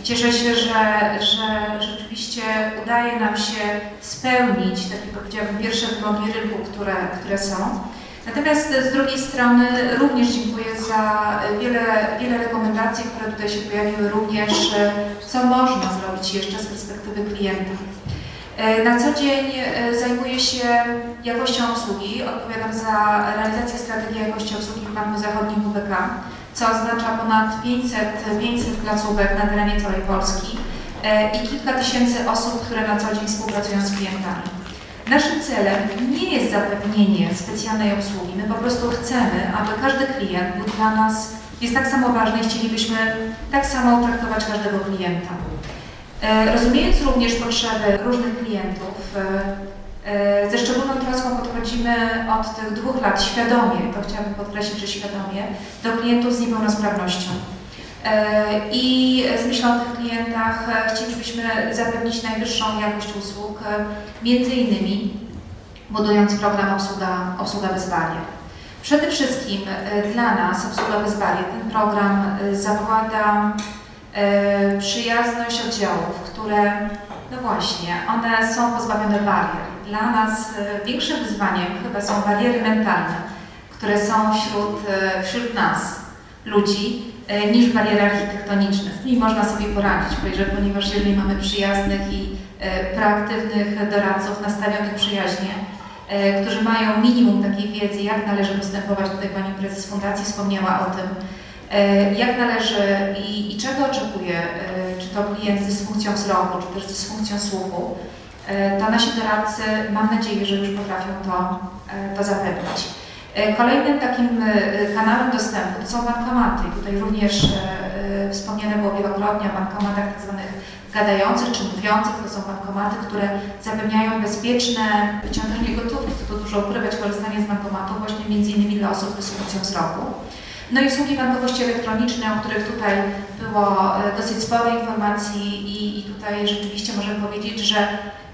S5: i cieszę się, że, że rzeczywiście udaje nam się spełnić takie powiedziałabym pierwsze wymogi rynku, które, które są. Natomiast z drugiej strony również dziękuję za wiele, wiele rekomendacji, które tutaj się pojawiły, również co można zrobić jeszcze z perspektywy klienta. E, na co dzień e, zajmuję się jakością obsługi, odpowiadam za realizację strategii jakości obsługi w Banku Zachodnim WBK, co oznacza ponad 500, 500 placówek na terenie całej Polski e, i kilka tysięcy osób, które na co dzień współpracują z klientami. Naszym celem nie jest zapewnienie specjalnej obsługi. My po prostu chcemy, aby każdy klient był dla nas jest tak samo ważny i chcielibyśmy tak samo traktować każdego klienta. E, rozumiejąc również potrzeby różnych klientów, e, e, ze szczególną troską podchodzimy od tych dwóch lat świadomie, to chciałabym podkreślić, że świadomie, do klientów z niepełnosprawnością. I z myślą o tych klientach chcielibyśmy zapewnić najwyższą jakość usług, między innymi budując program Obsługa, obsługa bez. Przede wszystkim dla nas Obsługa bez ten program zakłada e, przyjazność oddziałów, które, no właśnie, one są pozbawione barier. Dla nas e, większym wyzwaniem chyba są bariery mentalne, które są wśród, e, wśród nas, ludzi, niż bariery architektoniczne. Z nimi można sobie poradzić, ponieważ jeżeli mamy przyjaznych i proaktywnych doradców nastawionych przyjaźnie, którzy mają minimum takiej wiedzy, jak należy postępować, tutaj Pani Prezes Fundacji wspomniała o tym, jak należy i, i czego oczekuje, e, czy to klient z dysfunkcją wzroku, czy też z dysfunkcją słuchu, e, to nasi doradcy mam nadzieję, że już potrafią to, to zapewnić. Kolejnym takim kanałem dostępu są bankomaty. Tutaj również wspomniane było wielokrotnie o bankomatach tak zwanych gadających czy mówiących. To są bankomaty, które zapewniają bezpieczne wyciąganie gotówki. To dużo ukrywać korzystanie z bankomatu właśnie między innymi dla osób z dysfunkcją wzroku. No i usługi bankowości elektronicznej, o których tutaj było e, dosyć sporo informacji i, i tutaj rzeczywiście możemy powiedzieć, że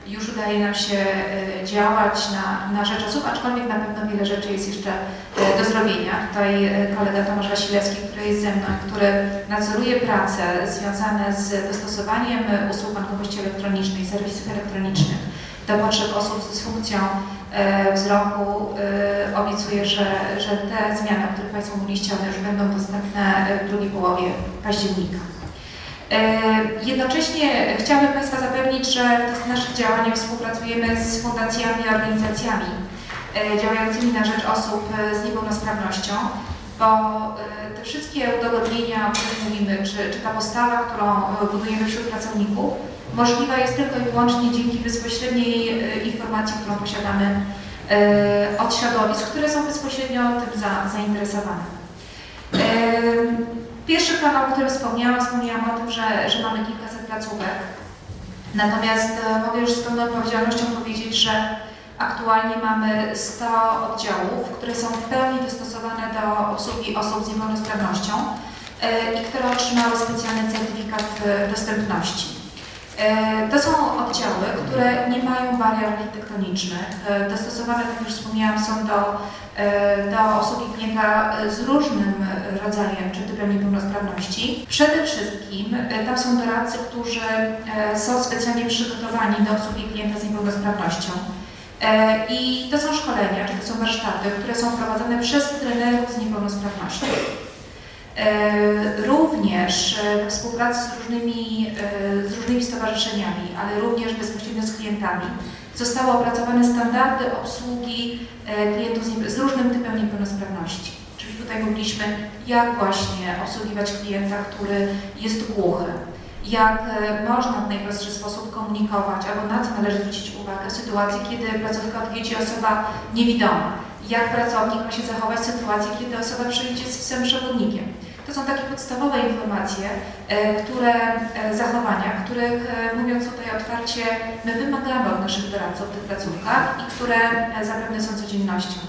S5: już udaje nam się e, działać na, na rzecz osób, aczkolwiek na pewno wiele rzeczy jest jeszcze e, do zrobienia. Tutaj kolega Tomasz Wasilewski, który jest ze mną, który nadzoruje prace związane z dostosowaniem usług bankowości elektronicznej, serwisów elektronicznych do potrzeb osób z dysfunkcją wzroku e, obiecuję, że, że te zmiany, o których Państwo mówiliście, one już będą dostępne w drugiej połowie października. E, jednocześnie chciałabym Państwa zapewnić, że w naszych działaniach współpracujemy z fundacjami i organizacjami działającymi na rzecz osób z niepełnosprawnością, bo te wszystkie udogodnienia, o których mówimy, czy, czy ta postawa, którą budujemy wśród pracowników, możliwa jest tylko i wyłącznie dzięki bezpośredniej e, informacji, którą posiadamy e, od środowisk, które są bezpośrednio tym za, zainteresowane. E, pierwszy kanał, o którym wspomniałam, wspomniałam o tym, że, że mamy kilkaset placówek. Natomiast mogę już z pełną odpowiedzialnością powiedzieć, że aktualnie mamy 100 oddziałów, które są w pełni dostosowane do obsługi osób z niepełnosprawnością i które otrzymały specjalny certyfikat dostępności. E, to są oddziały, które nie mają barier architektonicznych. E, dostosowane, tak jak już wspomniałam, są do, e, do osób klienta z różnym rodzajem czy typem niepełnosprawności. Przede wszystkim tam są doradcy, którzy są specjalnie przygotowani do obsługi klienta z niepełnosprawnością. I to są szkolenia, czy to są warsztaty, które są prowadzone przez trenerów z niepełnosprawnością. E, również we współpracy z różnymi, e, z różnymi stowarzyszeniami, ale również bezpośrednio z klientami zostały opracowane standardy obsługi e, klientów z, różnym typem niepełnosprawności. Czyli tutaj mówiliśmy, jak właśnie obsługiwać klienta, który jest głuchy, jak można w najprostszy sposób komunikować albo na co należy zwrócić uwagę w sytuacji, kiedy placówkę odwiedzi osoba niewidoma. Jak pracownik ma się zachować w sytuacji, kiedy osoba przyjdzie z psem przewodnikiem. To są takie podstawowe informacje, które, zachowania, których, mówiąc tutaj otwarcie, my wymagamy od naszych doradców w tych placówkach i które zapewne są codziennością.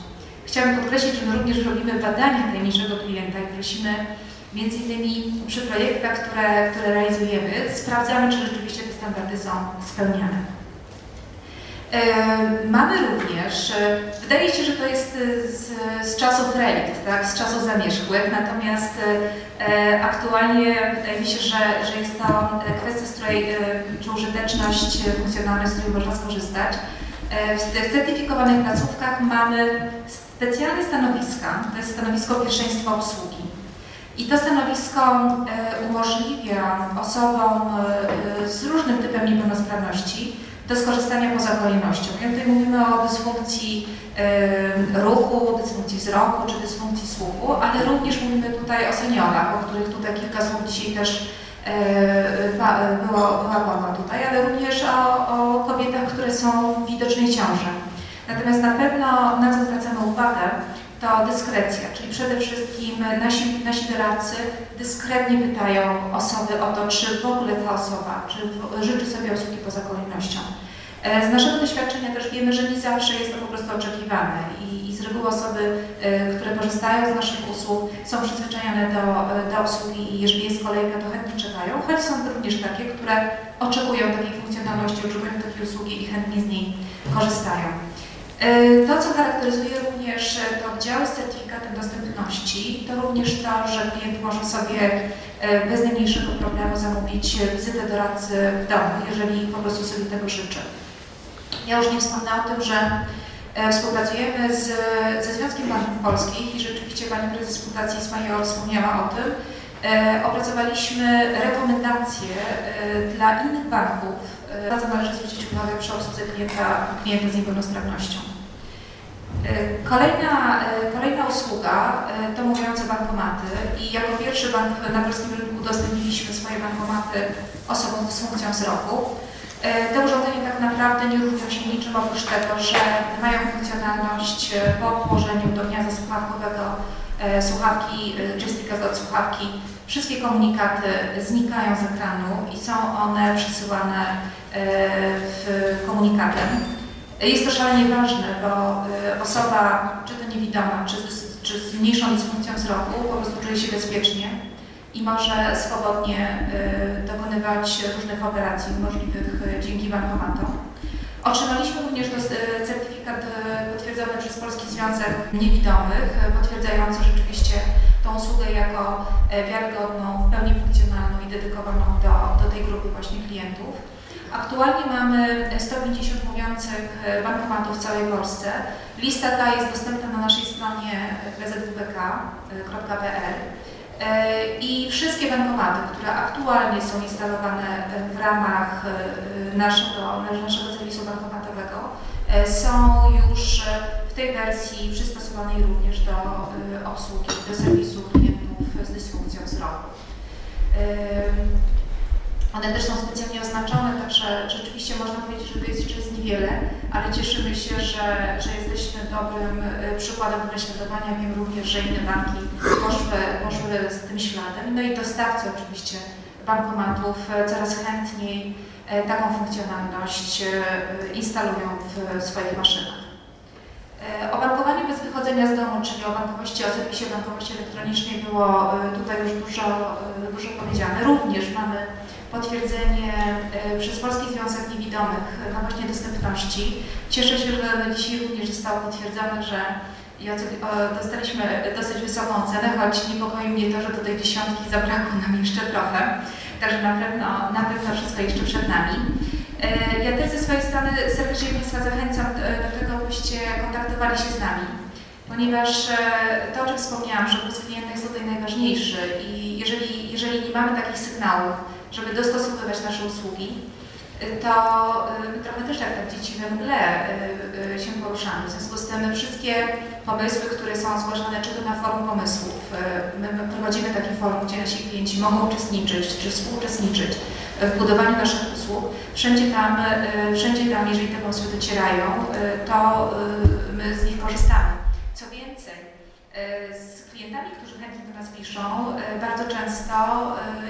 S5: Chciałabym podkreślić, że my również robimy badania tajemniczego klienta i prosimy między innymi przy projektach, które, które realizujemy, sprawdzamy, czy rzeczywiście te standardy są spełniane. Mamy również, wydaje się, że to jest z, z czasów relikt, tak, z czasów zamierzchłych, natomiast aktualnie wydaje mi się, że, że jest to kwestia, z której, czy użyteczność, funkcjonalność, z której można skorzystać. W certyfikowanych placówkach mamy specjalne stanowiska, to jest stanowisko pierwszeństwa obsługi. I to stanowisko umożliwia osobom z różnym typem niepełnosprawności do skorzystania poza kolejnością. Ja tutaj mówimy o dysfunkcji ruchu, dysfunkcji wzroku czy dysfunkcji słuchu, ale również mówimy tutaj o seniorach, o których tutaj kilka słów dzisiaj też było, była mowa tutaj, ale również o, o kobietach, które są w widocznej ciąży. Natomiast na pewno na co zwracamy uwagę, to dyskrecja, czyli przede wszystkim nasi, nasi doradcy dyskretnie pytają osoby o to, czy w ogóle ta osoba, czy życzy sobie usługi poza kolejnością. Z naszego doświadczenia też wiemy, że nie zawsze jest to po prostu oczekiwane i, i z reguły osoby, które korzystają z naszych usług są przyzwyczajone do, do usługi i jeżeli jest kolejka, to chętnie czekają, choć są również takie, które oczekują takiej funkcjonalności, oczekują takiej usługi i chętnie z niej korzystają. To, co charakteryzuje również te oddziały z certyfikatem dostępności, to również to, że klient może sobie bez najmniejszego problemu zamówić wizytę doradcy w domu, jeżeli po prostu sobie tego życzy. Ja już nie wspomnę o tym, że współpracujemy z, ze Związkiem Banków Polskich i rzeczywiście Pani Prezes Fundacji Ismail wspomniała o tym. Opracowaliśmy rekomendacje dla innych banków, na co należy zwrócić uwagę przy obsłudze klienta, klienta z niepełnosprawnością. Kolejna, kolejna usługa to mówiące bankomaty i jako pierwszy bank na polskim rynku udostępniliśmy swoje bankomaty osobom z dysfunkcją wzroku. Te urządzenia tak naprawdę nie różnią się niczym oprócz tego, że mają funkcjonalność po włożeniu do gniazda słuchawkowego słuchawki, joysticka od słuchawki. Wszystkie komunikaty znikają z ekranu i są one przesyłane w komunikatem. Jest to szalenie ważne, bo osoba, czy to niewidoma, czy, czy z mniejszą dysfunkcją wzroku, po prostu czuje się bezpiecznie i może swobodnie dokonywać różnych operacji możliwych dzięki bankomatom. Otrzymaliśmy również certyfikat potwierdzony przez Polski Związek Niewidomych, potwierdzający rzeczywiście tą usługę jako wiarygodną, w pełni funkcjonalną i dedykowaną do, do tej grupy właśnie klientów. Aktualnie mamy 150 mówiących bankomatów w całej Polsce. Lista ta jest dostępna na naszej stronie wzwk.pl i wszystkie bankomaty, które aktualnie są instalowane w ramach naszego, naszego serwisu bankomatowego są już w tej wersji przystosowanej również do obsługi, do serwisu klientów z dysfunkcją wzroku. One też są specjalnie oznaczone, także rzeczywiście można powiedzieć, że to jest niewiele, ale cieszymy się, że, że jesteśmy dobrym przykładem naśladowania. Wiem również, że inne banki poszły, poszły z tym śladem. No i dostawcy oczywiście bankomatów coraz chętniej taką funkcjonalność instalują w swoich maszynach. O bankowaniu bez wychodzenia z domu, czyli o bankowości, o serwisie bankowości elektronicznej było tutaj już dużo, dużo powiedziane. Również mamy potwierdzenie przez Polski Związek Niewidomych na właśnie dostępności. Cieszę się, że dzisiaj również zostało potwierdzone, że dostaliśmy dosyć wysoką ocenę, choć niepokoi mnie to, że do tej dziesiątki zabrakło nam jeszcze trochę. Także na pewno, na pewno wszystko jeszcze przed nami. Ja też ze swojej strony serdecznie Państwa zachęcam do tego, abyście kontaktowali się z nami, ponieważ to, o czym wspomniałam, że głos klienta jest tutaj najważniejszy i jeżeli, jeżeli nie mamy takich sygnałów, żeby dostosowywać nasze usługi, to my trochę też jak tak dzieci we mgle się poruszamy. W związku z tym wszystkie pomysły, które są zgłaszane czy to na forum pomysłów, my prowadzimy takie forum, gdzie nasi klienci mogą uczestniczyć czy współuczestniczyć w budowaniu naszych usług. Wszędzie tam, wszędzie tam jeżeli te pomysły docierają, to my z nich korzystamy. Co więcej, z klientami, nas piszą, bardzo często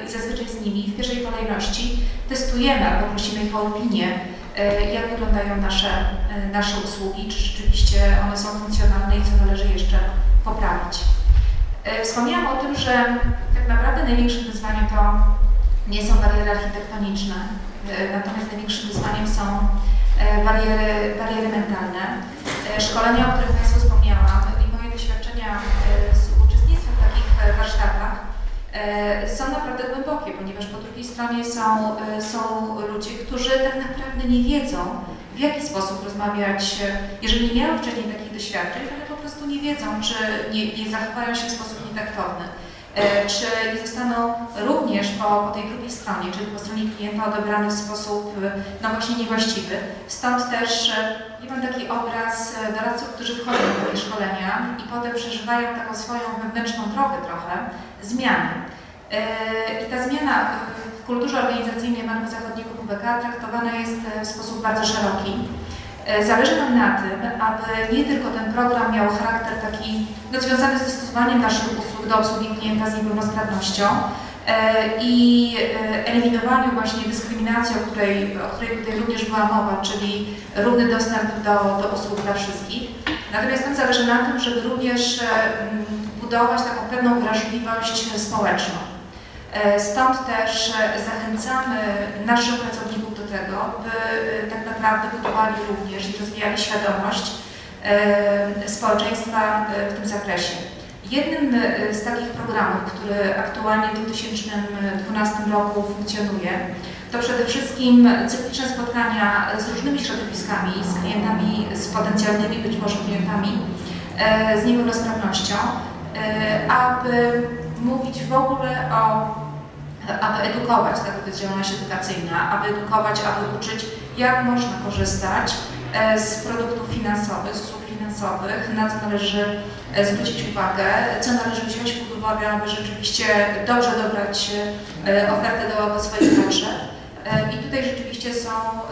S5: i zazwyczaj z nimi w pierwszej kolejności testujemy albo prosimy ich o opinię E, jak wyglądają nasze, e, nasze usługi, czy rzeczywiście one są funkcjonalne i co należy jeszcze poprawić. E, wspomniałam o tym, że tak naprawdę największym wyzwaniem to nie są bariery architektoniczne, natomiast największym wyzwaniem są bariery, bariery mentalne. Szkolenia, o których Państwu wspomniałam i moje doświadczenia warsztatach E, są naprawdę głębokie, ponieważ po drugiej stronie są, e, są ludzie, którzy tak naprawdę nie wiedzą, w jaki sposób rozmawiać, jeżeli nie miały wcześniej takich doświadczeń, ale po prostu nie wiedzą, czy nie, nie zachowają się w sposób nietaktowny. E, czy nie zostaną również po, po tej drugiej stronie, czyli po stronie klienta odebrane w sposób no właśnie niewłaściwy. Stąd też ja mam taki obraz doradców, którzy wchodzą do takie szkolenia i potem przeżywają taką swoją wewnętrzną drogę trochę, zmiany. E, I ta zmiana w kulturze organizacyjnej Banku Zachodniego WBK traktowana jest w sposób bardzo szeroki. E, zależy nam na tym, aby nie tylko ten program miał charakter taki no, związany z dostosowaniem naszych usług do obsługi klienta z niepełnosprawnością e, i eliminowaniu właśnie dyskryminacji, o której, o której tutaj również była mowa, czyli równy dostęp do, do usług dla wszystkich. Natomiast nam zależy na tym, żeby również budować taką pewną wrażliwość społeczną. E, stąd też zachęcamy naszych pracowników do tego, by e, tak naprawdę budowali również i rozwijali świadomość e, społeczeństwa w tym zakresie. Jednym z takich programów, który aktualnie w 2012 roku funkcjonuje, to przede wszystkim cykliczne spotkania z różnymi środowiskami, z klientami, z potencjalnymi być może klientami z niepełnosprawnością, E, aby mówić w ogóle o, aby edukować, tak jest działalność edukacyjna, aby edukować, aby uczyć, jak można korzystać e, z produktów finansowych, z usług finansowych, na co należy e, zwrócić uwagę, co należy wziąć pod uwagę, aby rzeczywiście dobrze dobrać ofertę do, swoich potrzeb. I tutaj rzeczywiście są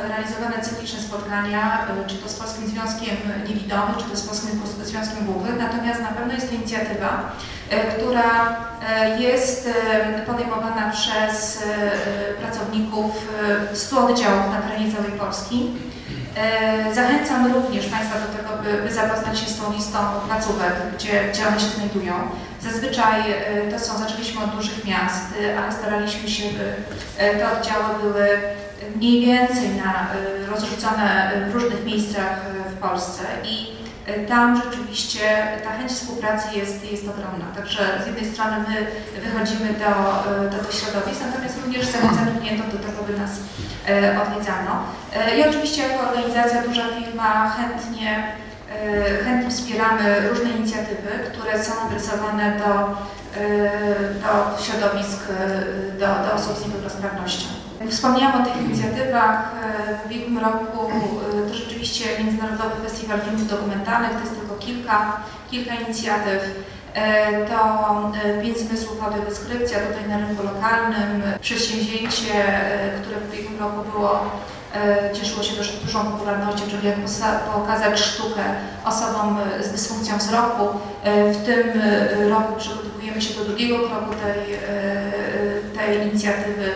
S5: realizowane cykliczne spotkania, czy to z Polskim Związkiem Niewidomych, czy to z Polskim Związkiem Głuchych. Natomiast na pewno jest to inicjatywa, która jest podejmowana przez pracowników 100 oddziałów na terenie całej Polski. Zachęcam również Państwa do tego, by, by zapoznać się z tą listą placówek, gdzie, gdzie one się znajdują. Zazwyczaj e, to są, zaczęliśmy od dużych miast, e, ale staraliśmy się, by e, te oddziały były mniej więcej na, rozrzucone w różnych miejscach w Polsce i tam rzeczywiście ta chęć współpracy jest, jest ogromna. Także z jednej strony my wychodzimy do, do tych środowisk, natomiast również zachęcamy klientów do tego, by nas odwiedzano. I oczywiście jako organizacja, duża firma chętnie E, chętnie wspieramy różne inicjatywy, które są adresowane do, e, do środowisk, e, do, do osób z niepełnosprawnością. Wspomniałam o tych inicjatywach. W ubiegłym roku to rzeczywiście Międzynarodowy Festiwal Filmów Dokumentalnych, to jest tylko kilka, kilka inicjatyw. To pięć zmysłów audiodeskrypcja tutaj na rynku lokalnym, przedsięwzięcie, które w ubiegłym roku było E, cieszyło się dość dużą popularnością, czyli jak pokazać sztukę osobom z dysfunkcją wzroku. E, w tym e, roku przygotowujemy się do drugiego kroku tej, tej inicjatywy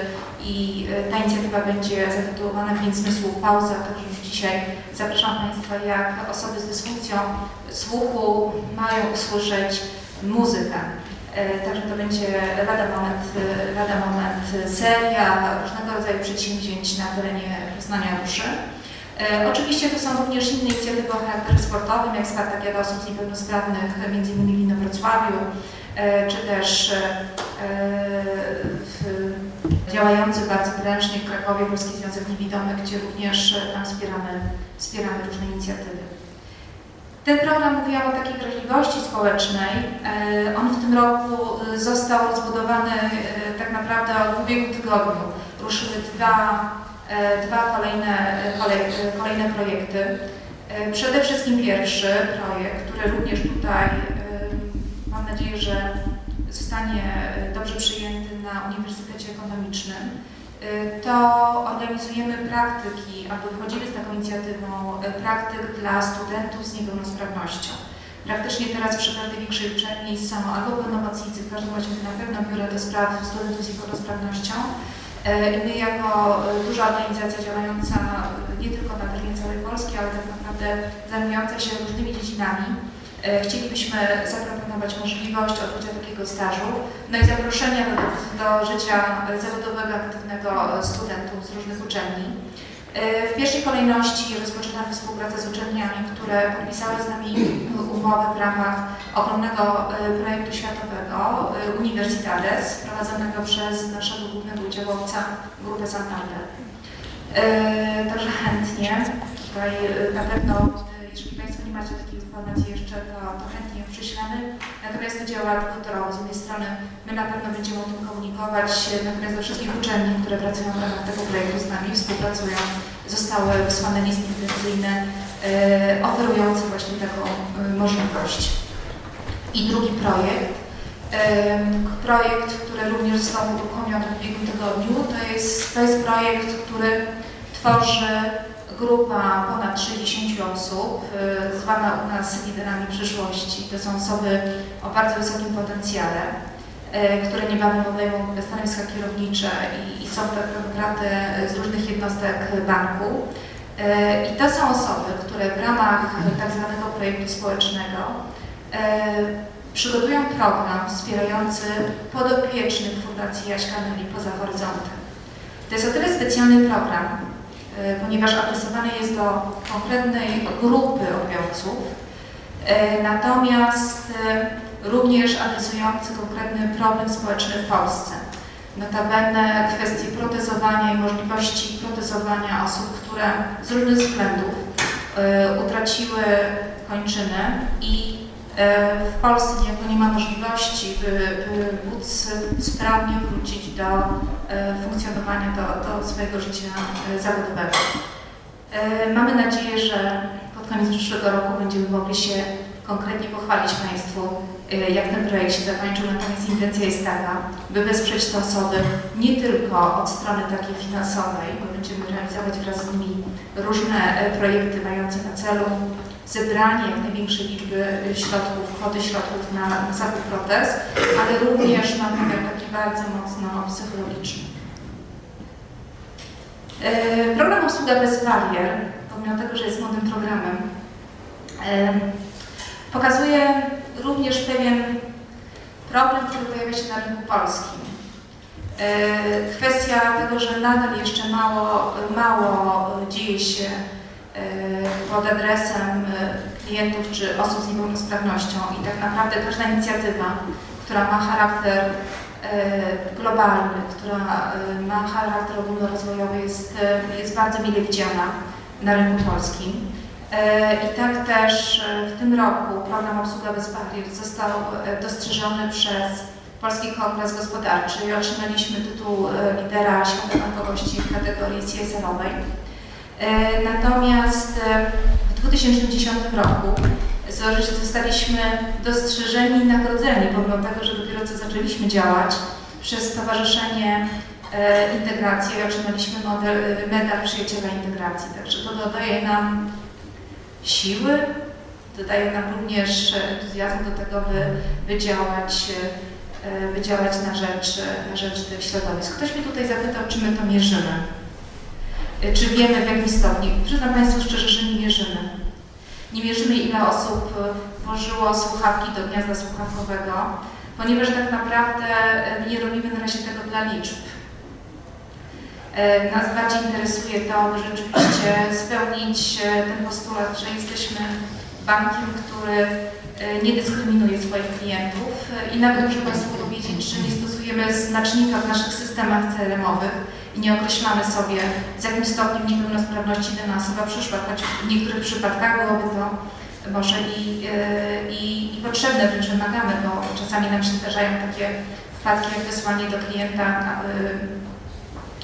S5: i ta inicjatywa będzie zatytułowana Pięć Zmysłów Pauza, także już dzisiaj zapraszam Państwa, jak osoby z dysfunkcją słuchu mają usłyszeć muzykę. E, także to będzie lada moment, e, lada moment seria różnego rodzaju przedsięwzięć na terenie Poznania Ruszy. E, oczywiście to są również inne inicjatywy o charakterze sportowym, jak Spartakiada osób niepełnosprawnych, innymi w Inowrocławiu, czy też działający bardzo prężnie w Krakowie Polski Związek Niewidomych, gdzie również tam wspieramy, wspieramy różne inicjatywy. Ten program mówiła o takiej wrażliwości społecznej. E, on w tym roku e, został rozbudowany e, tak naprawdę od ubiegłego tygodniu. Ruszyły dwa, dwa kolejne, kolejne projekty. Przede wszystkim pierwszy projekt, który również tutaj mam nadzieję, że zostanie dobrze przyjęty na Uniwersytecie Ekonomicznym. to organizujemy praktyki, albo wychodzimy z taką inicjatywą praktyk dla studentów z niepełnosprawnością. Praktycznie teraz przy każdej większej uczelni są albo pełnomocnicy, w każdym razie na pewno biura do spraw studentów z niepełnosprawnością. My jako duża organizacja działająca nie tylko na terenie całej Polski, ale tak naprawdę zajmująca się różnymi dziedzinami, E, chcielibyśmy zaproponować możliwość odbycia takiego stażu, no i zaproszenia do, do życia zawodowego aktywnego studentów z różnych uczelni. E, w pierwszej kolejności rozpoczynamy współpracę z uczelniami, które podpisały z nami umowę w ramach ogromnego e, projektu światowego Universitades, prowadzonego przez naszego głównego udziałowca Grupę Santander. Także chętnie tutaj na pewno jeżeli Państwo nie macie takiej informacji jeszcze, to, to chętnie ją prześlemy. Natomiast to działa dwutorowo. Z jednej strony my na pewno będziemy o tym komunikować, natomiast do wszystkich uczelni, które pracują w ramach tego projektu z nami, współpracują, zostały wysłane listy intencyjne e, oferujące właśnie taką e, możliwość. I drugi projekt, e, projekt, który również został uruchomiony w ubiegłym tygodniu, to jest, to jest projekt, który tworzy grupa ponad 60 osób, y, zwana u nas liderami przyszłości. To są osoby o bardzo wysokim potencjale, y, które niebawem obejmą stanowiska kierownicze i, i są naprawdę z różnych jednostek banku. Y, I to są osoby, które w ramach tak zwanego projektu społecznego przygotują program wspierający podopiecznych Fundacji Jaśka Neli poza horyzontem. To jest o tyle specjalny program, ponieważ adresowany jest do konkretnej grupy odbiorców, e, natomiast e, również adresujący konkretny problem społeczny w Polsce. Notabene kwestie protezowania i możliwości protezowania osób, które z różnych względów utraciły kończynę i w Polsce nie, nie ma możliwości, by, by móc sprawnie wrócić do e, funkcjonowania, do, do swojego życia e, zawodowego. E, mamy nadzieję, że pod koniec przyszłego roku będziemy mogli się konkretnie pochwalić Państwu, jak ten projekt się zakończył, natomiast intencja jest taka, by wesprzeć te osoby nie tylko od strony takiej finansowej, bo będziemy realizować wraz z nimi różne projekty mające na celu zebranie jak największej liczby środków, kwoty środków na, na zakup protez, ale również na wymiar taki bardzo mocno psychologiczny. E, program Obsługa bez barier, pomimo tego, że jest młodym programem, e, pokazuje również pewien problem, który pojawia się na rynku polskim. E, kwestia tego, że nadal jeszcze mało, mało dzieje się pod adresem y, klientów czy osób z niepełnosprawnością i tak naprawdę każda inicjatywa, która ma charakter y, globalny, która ma charakter ogólnorozwojowy jest, jest bardzo mile widziana na rynku polskim. I tak też w tym roku program Obsługa bez barier został dostrzeżony przez Polski Kongres Gospodarczy i otrzymaliśmy tytuł lidera świata bankowości w kategorii CSR-owej. E, natomiast e, w 2010 roku zostaliśmy dostrzeżeni i nagrodzeni, pomimo tego, że dopiero co zaczęliśmy działać, przez Stowarzyszenie e, Integracji i otrzymaliśmy model, medal przyjaciela integracji. Także to dodaje nam siły, dodaje nam również entuzjazmu do tego, by, by, działać, by działać na rzecz, na rzecz tych środowisk. Ktoś mnie tutaj zapytał, czy my to mierzymy. E, czy wiemy w jakim stopniu. Przyznam Państwu szczerze, że nie mierzymy. Nie mierzymy, ile osób e, włożyło słuchawki do gniazda słuchawkowego, ponieważ tak naprawdę e, nie robimy na razie tego dla liczb. Nas bardziej interesuje to, by rzeczywiście spełnić ten postulat, że jesteśmy bankiem, który nie dyskryminuje swoich klientów i nawet muszę Państwu powiedzieć, że nie stosujemy znacznika w naszych systemach CRM-owych, nie określamy sobie, z jakim stopniem niepełnosprawności dana osoba przyszła, choć w niektórych przypadkach byłoby to może i, e, i, i potrzebne, wręcz wymagane, bo czasami nam się zdarzają takie wpadki jak wysłanie do klienta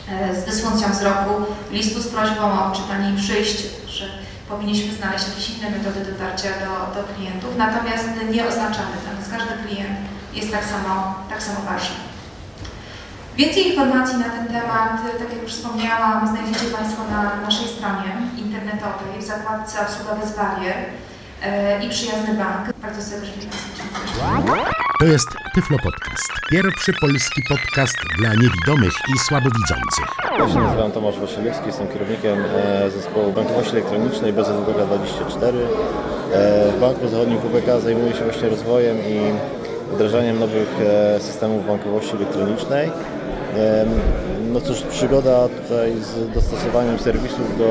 S5: e, z dysfunkcją wzroku listu z prośbą o odczytanie i przyjście, że powinniśmy znaleźć jakieś inne metody dotarcia do, do klientów, natomiast nie oznaczamy, natomiast każdy klient jest tak samo, tak samo ważny. Więcej informacji na ten temat, tak jak już wspomniałam, znajdziecie Państwo na naszej stronie internetowej w zakładce Obsługa bez barier e, i Przyjazny Bank. Bardzo serdecznie Państwu dziękuję.
S6: To jest Tyflo Podcast. Pierwszy polski podcast dla niewidomych i słabowidzących.
S7: Ja się nazywam Tomasz Wasilewski, jestem kierownikiem e, zespołu bankowości elektronicznej BZWBK24. E, W Banku Zachodnim WBK zajmuję się właśnie rozwojem i wdrażaniem nowych e, systemów bankowości elektronicznej. No cóż, przygoda tutaj z dostosowaniem serwisów do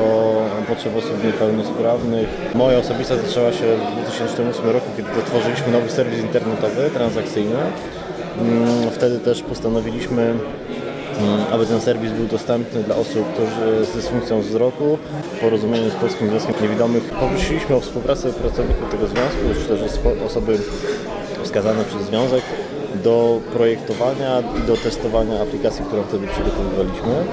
S7: potrzeb osób niepełnosprawnych. Moja osobista zaczęła się w 2008 roku, kiedy otworzyliśmy nowy serwis internetowy, transakcyjny. Mm, Wtedy też postanowiliśmy Mm, aby ten serwis był dostępny dla osób z dysfunkcją wzroku. W porozumieniu z Polskim Związkiem Niewidomych poprosiliśmy o współpracę pracowników tego związku, czy też osoby wskazane przez związek do projektowania i do testowania aplikacji, którą wtedy przygotowywaliśmy.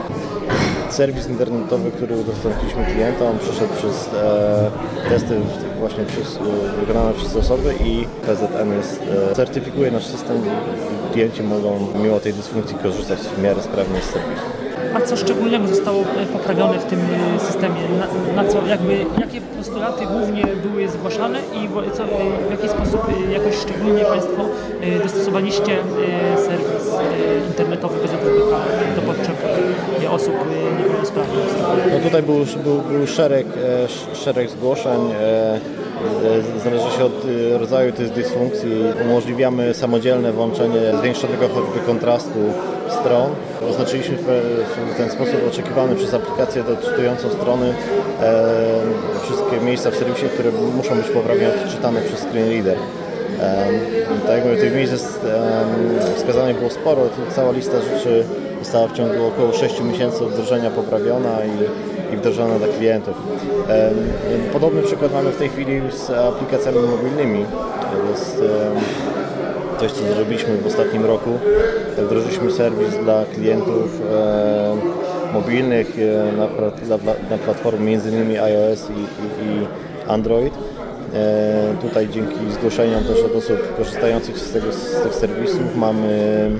S7: Serwis internetowy, który udostępniliśmy klientom, przeszedł przez e, testy właśnie przez, e, wykonane przez osoby i PZN jest, e, certyfikuje nasz system i klienci mogą mimo tej dysfunkcji korzystać w miarę sprawnie z serwisu.
S8: A co szczególnego zostało e, poprawione w tym e, systemie? Na, na co, jakby, jakie postulaty głównie były zgłaszane i co, e, w jaki sposób jakoś szczególnie Państwo dostosowaliście serwis internetowy BZWBK do potrzeb osób niepełnosprawnych?
S7: No tutaj był, był, był szereg, sz- szereg zgłoszeń. E, Zależy się od e, rodzaju tych dysfunkcji. Umożliwiamy samodzielne włączenie zwiększonego choćby kontrastu stron. Oznaczyliśmy w ten sposób oczekiwany przez aplikację doczytującą strony e, wszystkie miejsca w serwisie, które muszą być poprawnie odczytane przez screen reader. Tak jak mówię, tych miejsc wskazanych było sporo, cała lista rzeczy została w ciągu około 6 miesięcy od wdrożenia poprawiona i, i wdrożona dla klientów. Podobny przykład mamy w tej chwili z aplikacjami mobilnymi. To jest coś, co zrobiliśmy w ostatnim roku. Wdrożyliśmy serwis dla klientów mobilnych e, na, dla, na platformy m.in. iOS i, Android. Tutaj dzięki zgłoszeniom też od osób korzystających z, tego, z tych serwisów mamy,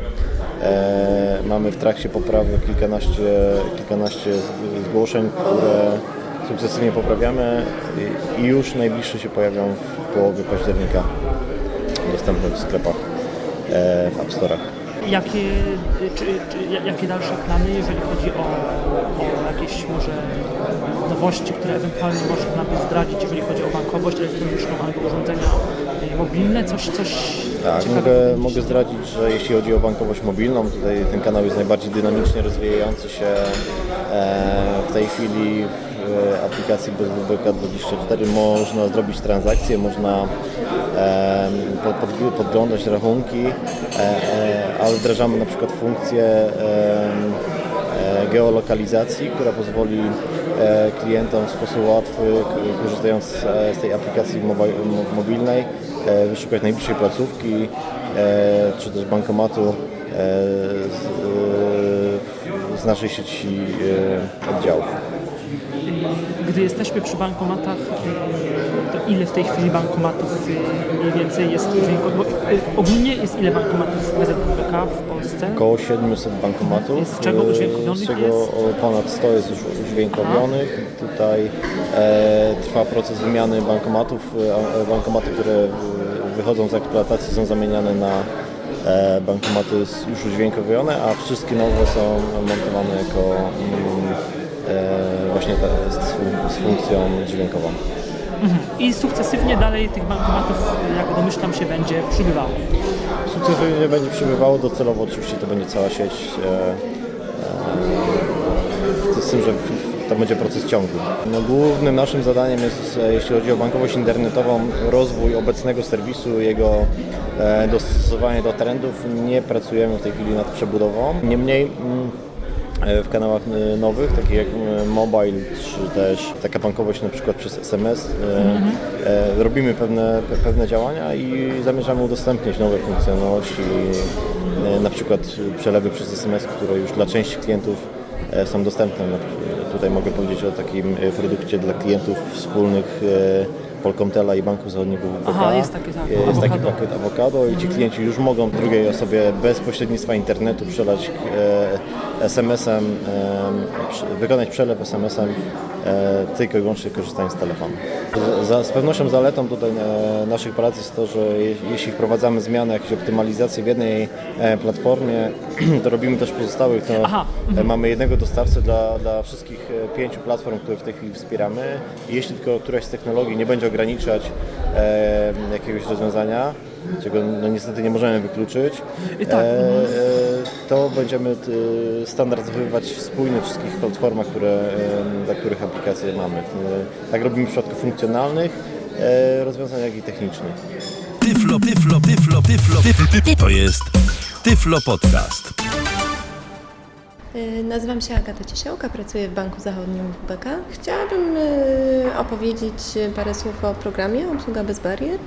S7: mamy w trakcie poprawy kilkanaście, kilkanaście zgłoszeń, które sukcesywnie poprawiamy i, już najbliższe się pojawią w połowie października dostępne w sklepach, e, w App Store'ach.
S8: Jakie, czy, czy, ja- jakie dalsze plany, jeżeli chodzi o, o jakieś może nowości, które ewentualnie można by zdradzić, jeżeli chodzi o bankowość elektroniczną albo urządzenia e, mobilne? Coś, coś
S7: Tak, mogę, mogę zdradzić, że jeśli chodzi o bankowość mobilną, tutaj ten kanał jest najbardziej dynamicznie rozwijający się e, w tej chwili w aplikacji BZWBK24 można zrobić transakcje, można e, pod, pod, podglądać rachunki, e, ale wdrażamy na przykład funkcję geolokalizacji, która pozwoli klientom w sposób łatwy, korzystając z tej aplikacji mobi- mo- mobilnej, wyszukać najbliższej placówki e, czy też bankomatu e, z, e, z naszej sieci e, oddziałów.
S8: Gdy jesteśmy przy bankomatach, to ile w tej chwili bankomatów mniej więcej jest ogólnie jest ile bankomatów w Polsce?
S7: Około 700 bankomatów,
S8: Z czego
S7: e,
S8: udźwiękowionych
S7: z czego
S8: jest?
S7: ponad 100 jest już udźwiękowionych. Tutaj e, trwa proces wymiany bankomatów. E, bankomaty, które e, wychodzą z eksploatacji są zamieniane na e, bankomaty już udźwiękowione, a wszystkie nowe są montowane jako mm, e, właśnie te, z, z funkcją dźwiękową.
S8: I sukcesywnie dalej tych bankomatów, jak domyślam się, będzie przybywało.
S7: Sukcesywnie będzie przybywało, docelowo oczywiście to będzie cała sieć, e, e, z tym, że to będzie proces ciągły. No, głównym naszym zadaniem jest, e, jeśli chodzi o bankowość internetową, rozwój obecnego serwisu, jego dostosowanie do trendów. Nie pracujemy w tej chwili nad przebudową. Niemniej mm, w kanałach e, nowych, takich jak e, mobile, czy też taka bankowość na przykład przez SMS. e, e, Robimy pewne, pe- pewne działania i zamierzamy udostępnić nowe funkcjonalności, e, na przykład przelewy przez SMS, które już dla części klientów e, są dostępne. Na- Tutaj mogę powiedzieć o takim e, produkcie dla klientów wspólnych Polkomtela i Banku Zachodniego WBK.
S8: Aha, jest taki, tak,
S7: Jest taki pakiet awokado i ci klienci już mogą drugiej osobie bez pośrednictwa internetu przelać e, SMS-em, wykonać przelew SMS-em e, tylko i wyłącznie korzystając z telefonu. Z, pewnością zaletą tutaj e, naszych prac jest to, że je, jeśli wprowadzamy zmiany, jakieś optymalizacje w jednej e, platformie, to robimy też pozostałych. To
S8: Aha,
S7: e, Mamy jednego dostawcę dla, dla wszystkich pięciu platform, które w tej chwili wspieramy. I jeśli tylko któraś z technologii nie będzie ograniczać jakiegoś rozwiązania, czego no, niestety nie możemy wykluczyć,
S8: I tak,
S7: e, e, to będziemy t, standaryzowywać spójnie w wszystkich platformach, które, dla których aplikacje mamy. E, Tak robimy w przypadku funkcjonalnych e, rozwiązań, jak i technicznych.
S1: Tyflo, tyflo, tyflo, tyflo, tyflo, tyflo. To jest Tyflo Podcast.
S9: Y, Nazywam się Agata Ciesiałka, pracuję w Banku Zachodnim WBK. Chciałabym y, opowiedzieć parę słów o programie Obsługa bez barier.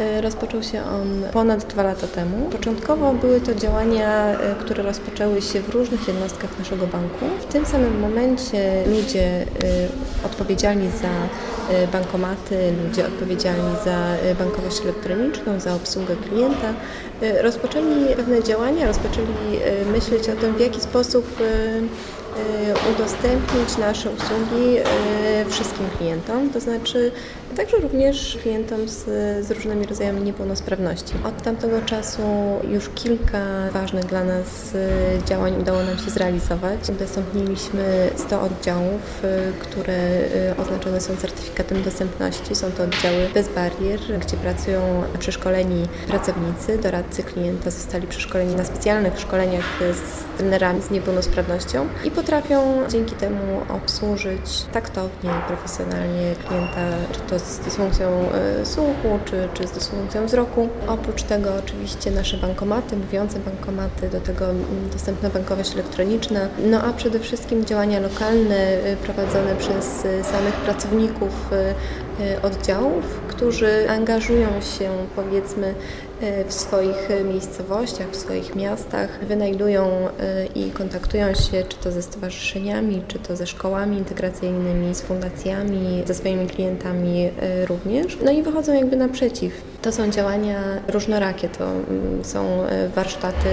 S9: Y, Rozpoczął się on ponad dwa lata temu. Początkowo były to działania, które rozpoczęły się w różnych jednostkach naszego banku. W tym samym momencie ludzie odpowiedzialni za bankomaty, ludzie odpowiedzialni za bankowość elektroniczną, za obsługę klienta, rozpoczęli pewne działania, rozpoczęli y, myśleć o tym, w jaki sposób y, udostępnić nasze usługi wszystkim klientom, to znaczy także również klientom z, z różnymi rodzajami niepełnosprawności. Od tamtego czasu już kilka ważnych dla nas y, działań udało nam się zrealizować. Udostępniliśmy 100 oddziałów, y, które y, oznaczone są certyfikatem dostępności. Są to oddziały bez barier, gdzie pracują przeszkoleni pracownicy, doradcy klienta zostali przeszkoleni na specjalnych szkoleniach z trenerami z niepełnosprawnością i potrafią dzięki temu obsłużyć taktownie profesjonalnie klienta, czy to z dysfunkcją e, słuchu, czy, czy z dysfunkcją wzroku. Oprócz tego oczywiście nasze bankomaty, mówiące bankomaty, do tego mm, dostępna bankowość elektroniczna, no a przede wszystkim działania lokalne e, prowadzone przez e, samych pracowników oddziałów, którzy angażują się powiedzmy w swoich e, miejscowościach, w swoich miastach, wynajdują e, i kontaktują się czy to ze stowarzyszeniami, czy to ze szkołami integracyjnymi, z fundacjami, ze swoimi klientami e, również. No i wychodzą jakby naprzeciw. To są działania różnorakie, to mm, są e, warsztaty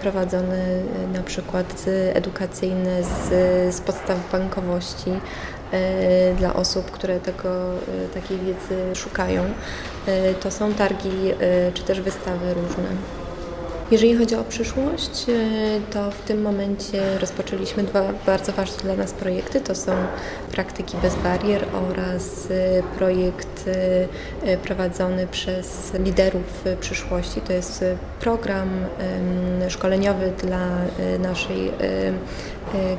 S9: prowadzone e, na przykład e, edukacyjne z, z podstaw bankowości e, dla osób, które tego, e, takiej wiedzy szukają. E, To są targi e, czy też wystawy różne. Jeżeli chodzi o przyszłość, e, to w tym momencie rozpoczęliśmy dwa bardzo ważne dla nas projekty. To są praktyki bez barier oraz e, projekt e, e, prowadzony przez liderów e, przyszłości. To jest e, program szkoleniowy dla e, naszej e, e,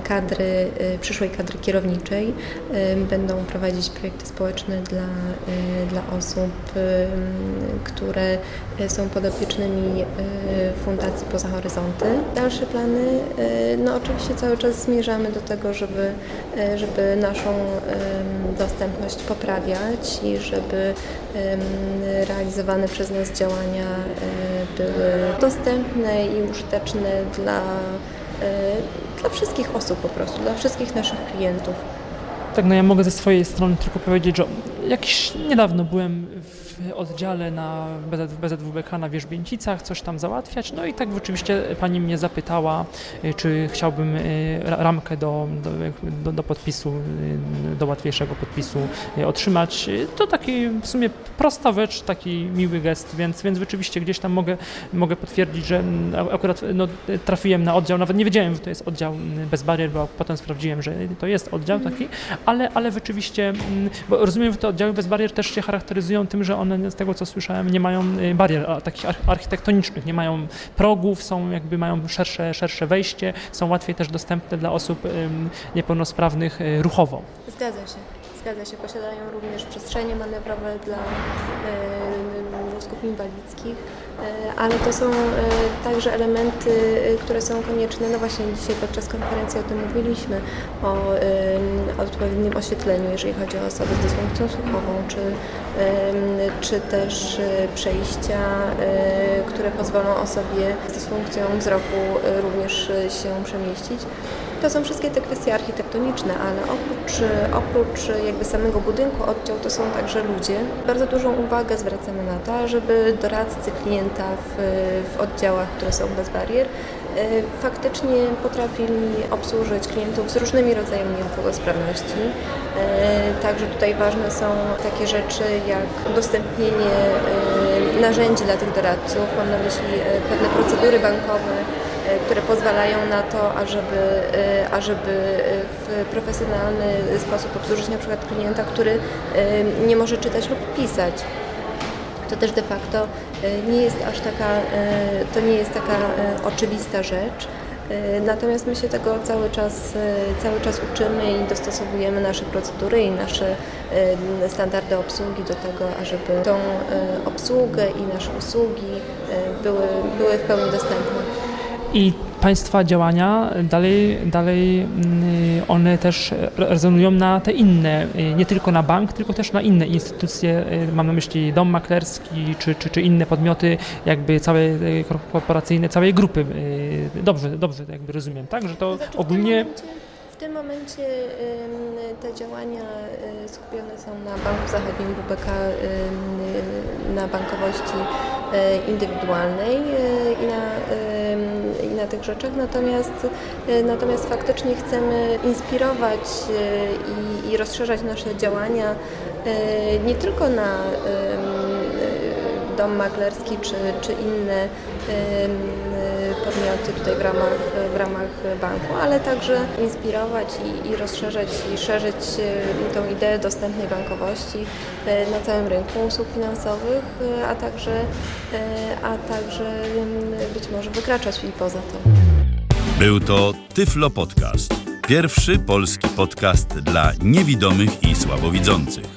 S9: kadry, e, przyszłej kadry kierowniczej. E, Będą prowadzić projekty społeczne dla, dla osób, które są podopiecznymi Fundacji Poza Horyzonty. Dalsze plany, no oczywiście cały czas zmierzamy do tego, żeby, żeby naszą dostępność poprawiać i żeby realizowane przez nas działania były dostępne i użyteczne dla, dla wszystkich osób po prostu, dla wszystkich naszych klientów.
S8: Tak, no ja mogę ze swojej strony tylko powiedzieć, że jakiś niedawno byłem w oddziale na BZ, BZWBK na Wierzbięcicach, coś tam załatwiać, no i tak rzeczywiście pani mnie zapytała, y, czy chciałbym y, ra- ramkę do, do, do, podpisu, y, do łatwiejszego podpisu otrzymać. To taki w sumie prosta rzecz, taki miły gest, więc, więc rzeczywiście gdzieś tam mogę, mogę potwierdzić, że mm, akurat no, trafiłem na oddział, nawet nie wiedziałem, że to jest oddział mm, bez barier, bo potem sprawdziłem, że to jest oddział taki, ale, ale rzeczywiście, mm, bo rozumiem, że te oddziały bez barier też się charakteryzują tym, że one z tego co słyszałem nie mają y, barier takich arch- architektonicznych, nie mają progów, są jakby mają szersze, szersze wejście, są łatwiej też dostępne dla osób niepełnosprawnych y, ruchowo.
S9: Zgadza się. Zgadza się. Posiadają również przestrzenie manewrowe dla wózków inwalidzkich, e, ale to są e, także elementy, e, które są konieczne. No właśnie dzisiaj podczas konferencji o tym mówiliśmy, o e, odpowiednim oświetleniu, jeżeli chodzi o osoby z dysfunkcją słuchową, czy, e, czy też e, przejścia, e, które pozwolą osobie z dysfunkcją wzroku e, również e, się przemieścić. To są wszystkie te kwestie architektoniczne, ale oprócz, oprócz jakby samego budynku oddział to są także ludzie. Bardzo dużą uwagę zwracamy na to, żeby doradcy w, w oddziałach, które są bez barier, e, faktycznie potrafili obsłużyć klientów z różnymi rodzajami niepełnosprawności. E, także tutaj ważne są takie rzeczy jak udostępnienie e, narzędzi dla tych doradców, mam na myśli pewne procedury bankowe, które pozwalają na to, ażeby, ażeby w profesjonalny sposób obsłużyć na przykład klienta, który nie może czytać lub pisać. To też de facto nie jest aż taka, to nie jest taka oczywista rzecz. Natomiast my się tego cały czas, cały czas uczymy i dostosowujemy nasze procedury i nasze standardy obsługi do tego, ażeby tą obsługę i nasze usługi były, były w pełni dostępne.
S8: I Państwa działania dalej, dalej mm, one też rezonują na te inne, nie tylko na bank, tylko też na inne instytucje, mam na myśli dom maklerski czy, czy, czy inne podmioty jakby całe korporacyjne, całej grupy. Dobrze, dobrze jakby rozumiem, tak? Że to znaczy ogólnie...
S9: W tym momencie te działania y, skupione są na Banku Zachodnim WBK, na bankowości indywidualnej i na, na tych rzeczach, natomiast, natomiast faktycznie chcemy inspirować i, i rozszerzać nasze działania nie tylko na dom maklerski czy, czy inne podmioty tutaj w ramach, w ramach banku, ale także inspirować i, i rozszerzać i szerzyć tą ideę dostępnej bankowości e, na całym rynku usług finansowych, e, a także, e, a także być może wykraczać i poza to.
S1: Był to Tyflo Podcast. Pierwszy polski podcast dla niewidomych i słabowidzących.